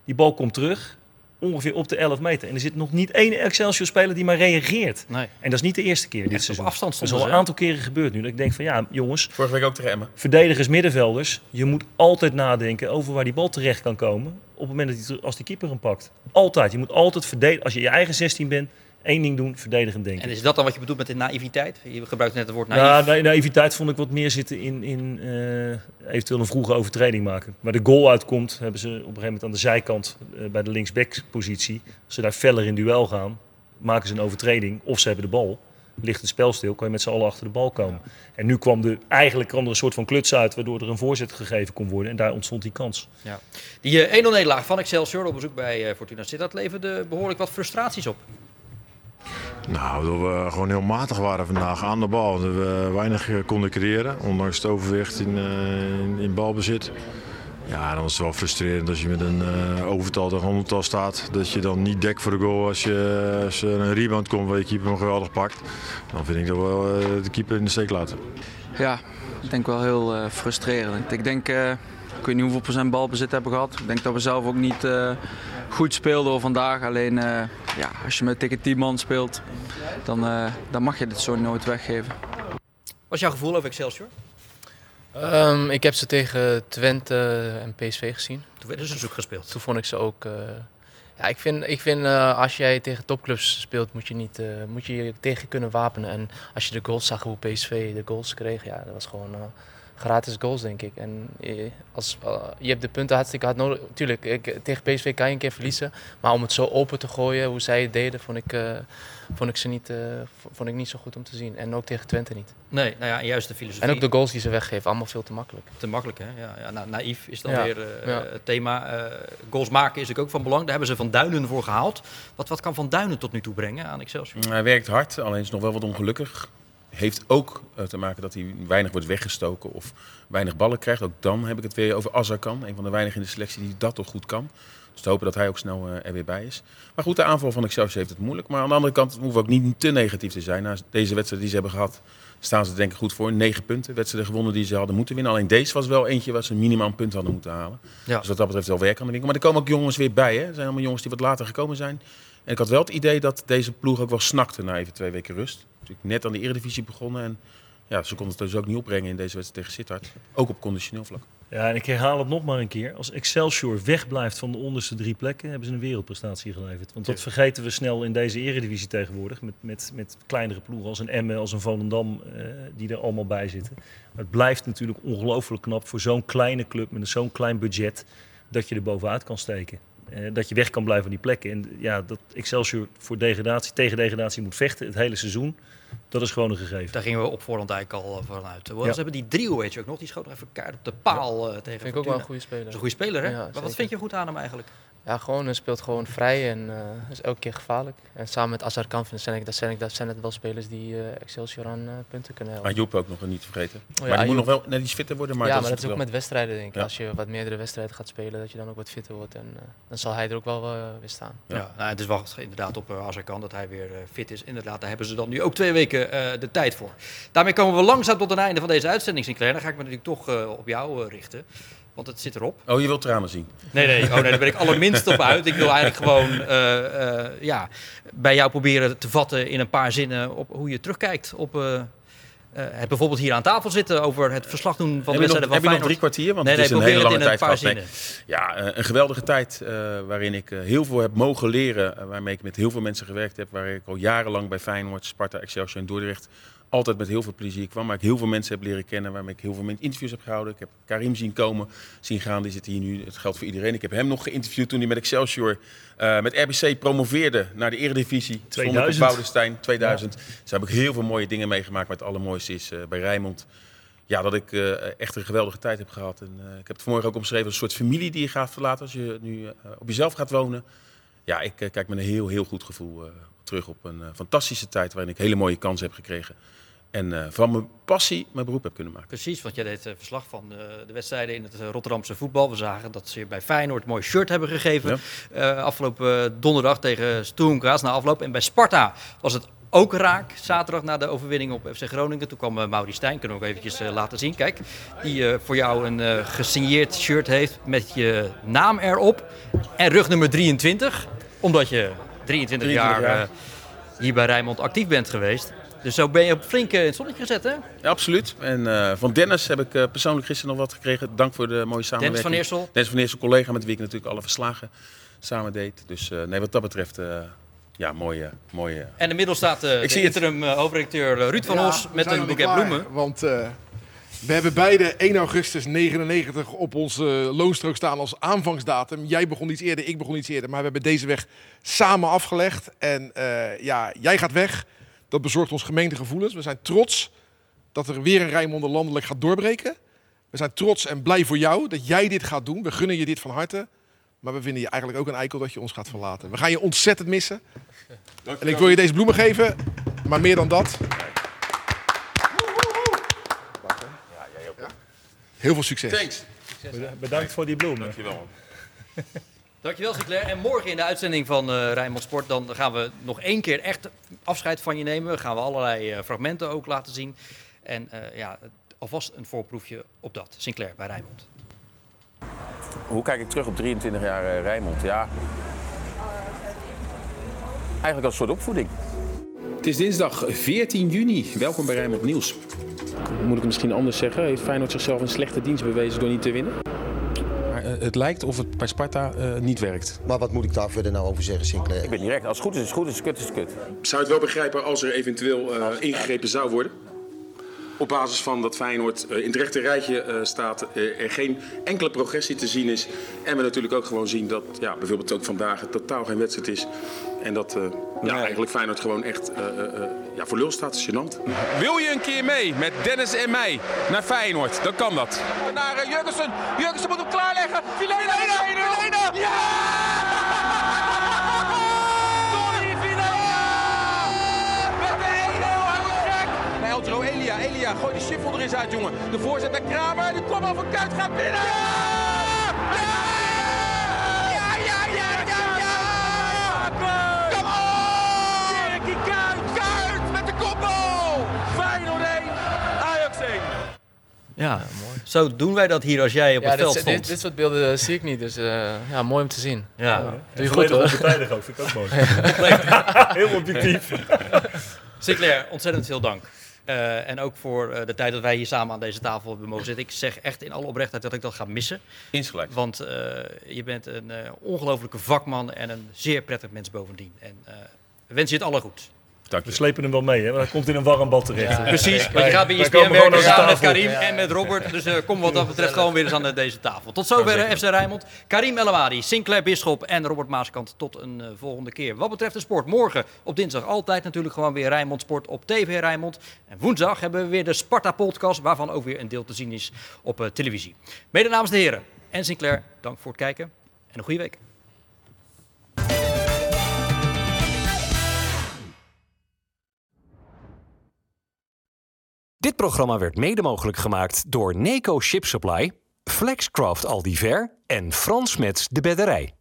Die bal komt terug ongeveer op de 11 meter. En er zit nog niet één Excelsior-speler die maar reageert. Nee. En dat is niet de eerste keer dit seizoen. Op afstand dat is al een aantal keren gebeurd nu. Dat ik denk van ja, jongens. Vorige week ook tegen Emmen. Verdedigers, middenvelders. Je moet altijd nadenken over waar die bal terecht kan komen. Op het moment dat die, als die keeper hem pakt. Altijd. Je moet altijd verdedigen. Als je je eigen 16 bent, één ding doen, verdedigend denken. En is dat dan wat je bedoelt met de naïviteit? Je gebruikt net het woord naïef. Ja, na naïviteit vond ik wat meer zitten in, in uh, eventueel een vroege overtreding maken. Waar de goal uitkomt, hebben ze op een gegeven moment aan de zijkant uh, bij de linksback-positie. Als ze daar feller in duel gaan, maken ze een overtreding. Of ze hebben de bal. Ligt het spel stil, kan je met z'n allen achter de bal komen. Ja. En nu kwam er eigenlijk kwam er een soort van kluts uit, waardoor er een voorzet gegeven kon worden. En daar ontstond die kans. Ja. Die uh, 1-0 nederlaag van Excelsior op bezoek bij Fortuna Sittard leverde behoorlijk wat frustraties op. Nou, dat we gewoon heel matig waren vandaag aan de bal. Dat we weinig konden creëren, ondanks het overwicht in, uh, in, balbezit. Ja, dan is het wel frustrerend als je met een uh, overtal tegen ondertal staat. Dat je dan niet dekt voor de goal als, je, er een rebound komt waar je keeper hem geweldig pakt. Dan vind ik dat we wel de keeper in de steek laten. Ja, ik denk wel heel frustrerend. Ik denk, ik weet niet hoeveel procent balbezit hebben gehad. Ik denk dat we zelf ook niet goed speelden vandaag. Alleen ja, als je met tegen 10 man speelt, dan, uh, dan mag je dit zo nooit weggeven. Wat is jouw gevoel over Excelsior? Um, ik heb ze tegen Twente en PSV gezien. Toen werden ze dus ook gespeeld. Toen vond ik ze ook. Ja, ik vind, ik vind uh, als jij tegen topclubs speelt, moet je, niet, moet je je tegen kunnen wapenen. En als je de goals zag hoe PSV de goals kreeg, ja, dat was gewoon gratis goals, denk ik. En als, je hebt de punten hartstikke hard nodig. Tuurlijk, ik, tegen PSV kan je een keer verliezen. Maar om het zo open te gooien, hoe zij het deden, vond ik, vond ik, ze niet, uh, vond ik niet zo goed om te zien. En ook tegen Twente niet. Nee, nou ja, en juist de filosofie. En ook de goals die ze weggeven, allemaal veel te makkelijk. Te makkelijk, hè? Ja, ja nou, naïef is dan ja. weer ja. het thema. goals maken is ook van belang. Daar hebben ze Van Duinen voor gehaald. Wat, wat kan Van Duinen tot nu toe brengen aan Excelsior? Hij werkt hard, alleen is nog wel wat ongelukkig heeft ook uh, te maken dat hij weinig wordt weggestoken of weinig ballen krijgt. Ook dan heb ik het weer over Azarkan, een van de weinigen in de selectie die dat toch goed kan. Dus te hopen dat hij ook snel uh, er weer bij is. Maar goed, de aanval van Excelsior heeft het moeilijk. Maar aan de andere kant hoeven we ook niet te negatief te zijn. Na deze wedstrijd die ze hebben gehad, staan ze denk ik goed voor. Negen punten, wedstrijden gewonnen die ze hadden moeten winnen. Alleen deze was wel eentje waar ze minimaal een punt hadden moeten halen. Ja. Dus wat dat betreft wel werk aan de winkel. Maar er komen ook jongens weer bij. Hè. Er zijn allemaal jongens die wat later gekomen zijn. En ik had wel het idee dat deze ploeg ook wel snakte na even twee weken rust. Natuurlijk net aan de Eredivisie begonnen. En ja, ze konden het dus ook niet opbrengen in deze wedstrijd tegen Sittard. Ook op conditioneel vlak. Ja, en ik herhaal het nog maar een keer. Als Excelsior wegblijft van de onderste drie plekken, hebben ze een wereldprestatie geleverd. Want dat vergeten we snel in deze eredivisie tegenwoordig. Met, met, met kleinere ploegen als een Emmen, als een Volendam, uh, die er allemaal bij zitten. Maar het blijft natuurlijk ongelooflijk knap voor zo'n kleine club met zo'n klein budget, dat je er bovenuit kan steken. Uh, dat je weg kan blijven van die plekken. En ja, dat Excelsior voor degradatie, tegen degradatie moet vechten het hele seizoen. Dat is gewoon een gegeven. Daar gingen we op voorhand eigenlijk al vanuit. Ja. Ze hebben die trio, weet je ook nog. Die schoot nog even kaart op de paal ja. uh, tegen Vind ik ook wel een goede speler. Dat is een goede speler, hè? Ja, maar wat vind je goed aan hem eigenlijk? Ja, gewoon, hij speelt gewoon vrij en uh, is elke keer gevaarlijk. En samen met Azar Kanf zijn, ik, dat, zijn, dat zijn het wel spelers die uh, Excelsior aan uh, punten kunnen helpen. Maar Joep ook nog niet te vergeten. Oh, ja, maar die moet nog wel net iets fitter worden. Maar ja, dat maar dat is ook wel. met wedstrijden denk ik. Als je wat meerdere wedstrijden gaat spelen, dat je dan ook wat fitter wordt. En dan zal hij er ook wel weer staan. Ja, ja nou, het is wacht inderdaad op Azar Kan dat hij weer fit is. Inderdaad, daar hebben ze dan nu ook twee weken de tijd voor. Daarmee komen we langzaam tot het einde van deze uitzending, Sinclair. Dan ga ik me natuurlijk toch op jou richten. Want het zit erop. Oh, je wilt tranen zien? Nee, nee, oh, nee daar ben ik allerminst op uit. Ik wil eigenlijk gewoon uh, uh, ja, bij jou proberen te vatten in een paar zinnen op hoe je terugkijkt op uh, het bijvoorbeeld hier aan tafel zitten over het verslag doen van de wedstrijden van Heb je nog drie kwartier? Want nee, het is nee, een hele lange een tijd. Nee. Ja, een geweldige tijd waarin ik heel veel heb mogen leren. waarmee ik met heel veel mensen gewerkt heb. Waar ik al jarenlang bij Feyenoord, Sparta, Excelsior en Dordrecht altijd met heel veel plezier kwam. Maar ik heel veel mensen heb leren kennen, waarmee ik heel veel interviews heb gehouden. Ik heb Karim zien komen, zien gaan. Die zit hier nu, het geldt voor iedereen. Ik heb hem nog geïnterviewd toen hij met Excelsior, uh, met RBC promoveerde naar de Eredivisie. 2000. Boudestein, 2000. Ja. Dus daar heb ik heel veel mooie dingen meegemaakt. Maar het allermooiste is uh, bij Rijnmond. Ja, dat ik uh, echt een geweldige tijd heb gehad. En, ik heb het vanmorgen ook omschreven als een soort familie die je gaat verlaten als je nu op jezelf gaat wonen. Ja, ik kijk met een heel, heel goed gevoel terug op een fantastische tijd waarin ik hele mooie kansen heb gekregen. En uh, van mijn passie mijn beroep heb kunnen maken. Precies, want jij deed uh, verslag van de, de, wedstrijden in het Rotterdamse voetbal. We zagen dat ze bij Feyenoord een mooi shirt hebben gegeven. Ja. afgelopen donderdag tegen Graz na afloop. En bij Sparta was het ook raak. Zaterdag na de overwinning op FC Groningen. Toen kwam uh, Mauri Stijn, kunnen we ook eventjes laten zien. Kijk, die voor jou een gesigneerd shirt heeft met je naam erop. En rug nummer 23. Omdat je 23, 23 jaar, jaar. hier bij Rijnmond actief bent geweest. Dus zo ben je flink in het zonnetje gezet, hè? Ja, absoluut. En uh, van Dennis heb ik uh, persoonlijk gisteren nog wat gekregen. Dank voor de mooie samenwerking. Dennis van Eersel. Dennis van Eersel, collega met wie ik natuurlijk alle verslagen samen deed. Dus uh, nee, wat dat betreft, ja, mooie, mooie... En inmiddels staat de interim hoofdredacteur Ruud van ja, Os met een boeket bloemen. Want we hebben beide 1 augustus 99 op onze loonstrook staan als aanvangsdatum. Jij begon iets eerder, ik begon iets eerder. Maar we hebben deze weg samen afgelegd. En ja, jij gaat weg. Dat bezorgt ons gemeentegevoelens. We zijn trots dat er weer een Rijnmonder landelijk gaat doorbreken. We zijn trots en blij voor jou dat jij dit gaat doen. We gunnen je dit van harte. Maar we vinden je eigenlijk ook een eikel dat je ons gaat verlaten. We gaan je ontzettend missen. En ik wil je deze bloemen geven, maar meer dan dat. Heel veel succes. Thanks. Bedankt voor die bloemen. Dankjewel. Dankjewel, Sinclair. En morgen in de uitzending van uh, Rijnmond Sport dan gaan we nog één keer echt afscheid van je nemen. Gaan we allerlei uh, fragmenten ook laten zien. En uh, ja, alvast een voorproefje op dat. Sinclair bij Rijnmond. Hoe kijk ik terug op 23 jaar Rijnmond? Ja, eigenlijk als een soort opvoeding. Het is dinsdag 14 juni. Welkom bij Rijnmond Nieuws. Moet ik het misschien anders zeggen? Heeft Feyenoord zichzelf een slechte dienst bewezen door niet te winnen? Het lijkt of het bij Sparta uh, niet werkt. Maar wat moet ik daar verder nou over zeggen, Sinclair? Ik ben direct. Als het goed is, is het goed. Als het kut is, het kut. Zou je het wel begrijpen als er eventueel uh, ingegrepen zou worden? Op basis van dat Feyenoord uh, in het rechte rijtje staat, er geen enkele progressie te zien is. En we natuurlijk ook gewoon zien dat ja, bijvoorbeeld ook vandaag het totaal geen wedstrijd is. En dat uh, ja, eigenlijk Feyenoord gewoon echt uh, uh, ja, voor lul staat. is gênant. Wil je een keer mee met Dennis en mij naar Feyenoord? Dan kan dat. Naar Jurgensen. Jurgensen moet hem klaarleggen. Filena! Filena! Filena! Ja! Eldro Elia. Elia, gooi de shiffel er eens uit, jongen. De voorzet naar Kramer. De kopbal van Kuit gaat binnen. Ja! Ja, mooi. Zo doen wij dat hier als jij op ja, het dit, veld stond. Dit, dit soort beelden zie ik niet, dus uh, ja, mooi om te zien. Ja, ja. doe je goed hoor. Partijdig ook, vind ik ook mooi. Heel objectief. Sinclair, ontzettend veel dank. Uh, en ook voor uh, de tijd dat wij hier samen aan deze tafel hebben mogen zitten. Ik zeg echt in alle oprechtheid dat ik dat ga missen. Insgelijks. Want uh, je bent een ongelofelijke vakman en een zeer prettig mens bovendien. En we wensen je het alle goed. Dank je. We slepen hem wel mee, hè? maar hij komt in een warm bad terecht. Ja, precies, want je gaat bij ESPN werken samen met Karim ja. en met Robert. Dus uh, kom wat dat betreft gewoon weer eens aan deze tafel. Tot zover FC Rijnmond. Karim Elamadi, Sinclair Bisschop en Robert Maaskant. Tot een uh, volgende keer. Wat betreft de sport, morgen op dinsdag altijd natuurlijk gewoon weer Rijnmond Sport op TV Rijnmond. En woensdag hebben we weer de Sparta-podcast, waarvan ook weer een deel te zien is op uh, televisie. Mede namens de heren en Sinclair, dank voor het kijken en een goede week. Dit programma werd mede mogelijk gemaakt door Neco Ship Supply, Flexcraft Aldiver en Frans Mets de Bedderij.